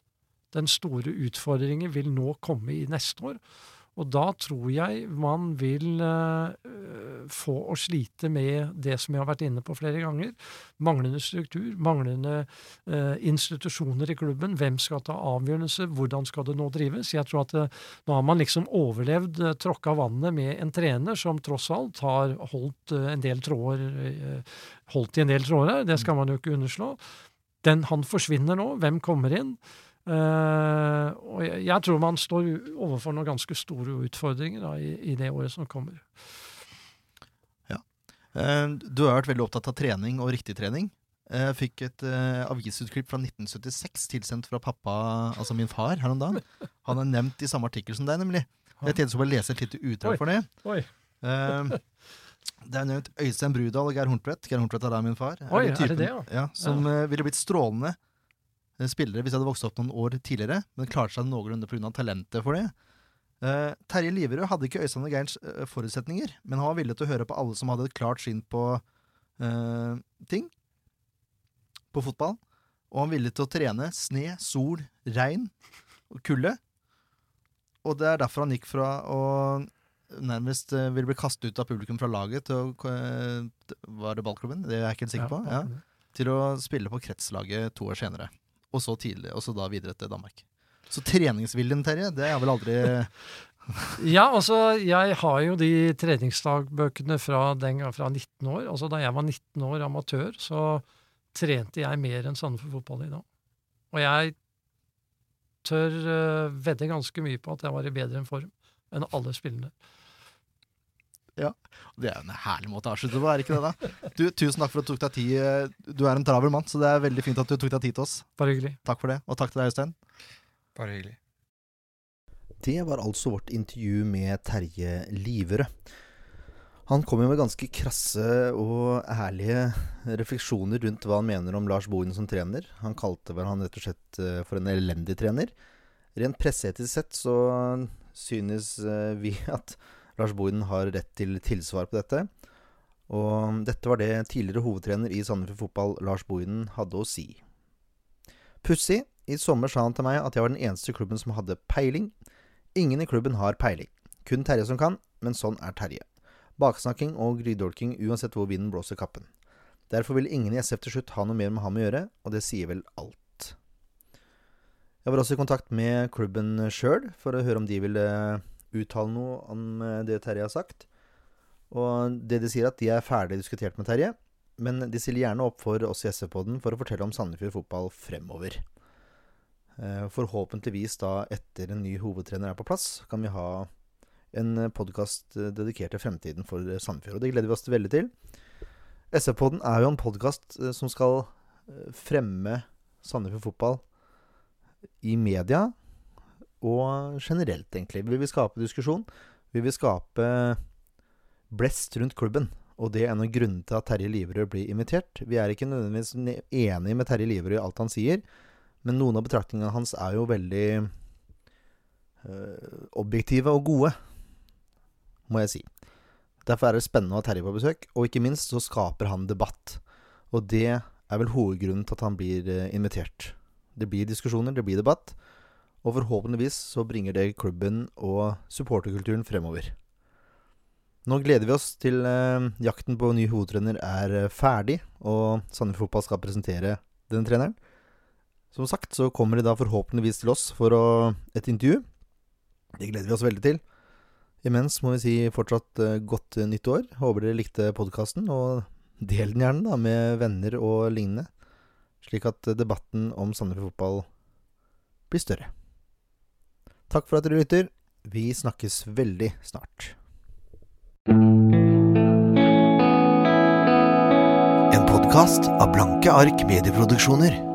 den store utfordringen vil nå komme i neste år. Og da tror jeg man vil eh, få å slite med det som jeg har vært inne på flere ganger. Manglende struktur, manglende eh, institusjoner i klubben. Hvem skal ta avgjørelse, hvordan skal det nå drives? Jeg tror at det, nå har man liksom overlevd eh, tråkka vannet med en trener som tross alt har holdt eh, en del tråder eh, holdt i en del tråder det skal man jo ikke underslå. Den, han forsvinner nå. Hvem kommer inn? Eh, og jeg, jeg tror man står overfor noen ganske store utfordringer da, i, i det året som kommer. Eh, du har vært veldig opptatt av trening og riktig trening. Jeg fikk et eh, avisutklipp fra 1976 tilsendt fra pappa, altså min far, her om dagen. Han er nevnt i samme artikkel som deg, nemlig. Jeg tenkte jeg skulle bare lese et lite utdrag for det. Oi. Det er nevnt Øystein Brudal og Geir Horntvedt. Geir Horntvedt er da min far. Oi, er det det, ja? Ja, som eh, ville blitt strålende spillere hvis de hadde vokst opp noen år tidligere, men klarte seg noenlunde pga. talentet for det. Uh, Terje Liverød hadde ikke Øystein og Geirs uh, forutsetninger, men han var villig til å høre på alle som hadde et klart syn på uh, ting. På fotball. Og han ville til å trene sne, sol, regn og kulde. Og det er derfor han gikk fra å nærmest eh, ville bli kastet ut av publikum fra laget til å eh, Var det ballklubben? Det er jeg ikke helt sikker på. Ja til å spille på kretslaget to år senere. Og så tidlig, og så da videre til Danmark. Så treningsviljen, Terje, det er vel aldri Ja, altså, jeg har jo de treningsdagbøkene fra, den, fra 19 år. Altså, da jeg var 19 år amatør, så trente jeg mer enn Sandefjord fotball i dag. Og jeg tør uh, vedde ganske mye på at jeg var i bedre form enn alle spillene. Det er jo en herlig måte å avslutte på, er ikke det? da? Du, Tusen takk for at du tok deg tid. eh, Du er en travel mann, så det er veldig fint at du tok deg tid til oss. Bare hyggelig. Takk for det, og takk til deg, Øystein. Bare hyggelig. Det var altså vårt intervju med Terje Liverød. Han kom jo med ganske krasse og ærlige refleksjoner rundt hva han mener om Lars Bohin som trener. Han kalte vel han rett og slett eh, for en elendig trener. Rent presseetisk sett så synes eh, vi at Lars Bohin har rett til tilsvar på dette. Og dette var det tidligere hovedtrener i Sandefjord Fotball, Lars Bohin, hadde å si. Pussig, i sommer sa han til meg at jeg var den eneste i klubben som hadde peiling. Ingen i klubben har peiling. Kun Terje som kan, men sånn er Terje. Baksnakking og grydolking uansett hvor vinden blåser kappen. Derfor vil ingen i SF til slutt ha noe mer med ham å gjøre, og det sier vel alt. Jeg var også i kontakt med klubben sjøl for å høre om de ville uttale noe om eh, det Terje har sagt. Og det de sier, at de er ferdig diskutert med Terje, men de stiller gjerne opp for oss i SV-podden for å fortelle om Sandefjord fotball fremover. Eh, Forhåpentligvis da etter en ny hovedtrener er på plass, kan vi ha en podkast dedikert til fremtiden for eh, Sandefjord. Og det gleder vi oss veldig til. SV-podden er jo en podkast som skal eh, fremme Sandefjord fotball i media, og generelt, egentlig. Vi vil skape diskusjon. Vi vil skape blest rundt klubben. Og det er en av grunnene til at Terje Liverød blir invitert. Vi er ikke nødvendigvis enig med Terje Liverød i alt han sier, men noen av betraktningene hans er jo veldig øh, objektive og gode, må jeg si. Derfor er det spennende å ha Terje på besøk, og ikke minst så skaper han debatt. Og det er vel hovedgrunnen til at han blir øh, invitert. Det blir diskusjoner, det blir debatt, og forhåpentligvis så bringer det klubben og supporterkulturen fremover. Nå gleder vi oss til eh, jakten på ny hovedtrener er eh, ferdig, og Sandefjord Fotball skal presentere den treneren. Som sagt så kommer de da forhåpentligvis til oss for å, et intervju. Det gleder vi oss veldig til. Imens må vi si fortsatt eh, godt nytt år. Håper dere likte podkasten, og del den gjerne da med venner og lignende. Slik at debatten om Sandefjord Fotball blir større. Takk for at dere lytter. Vi snakkes veldig snart. En podkast av Blanke ark medieproduksjoner.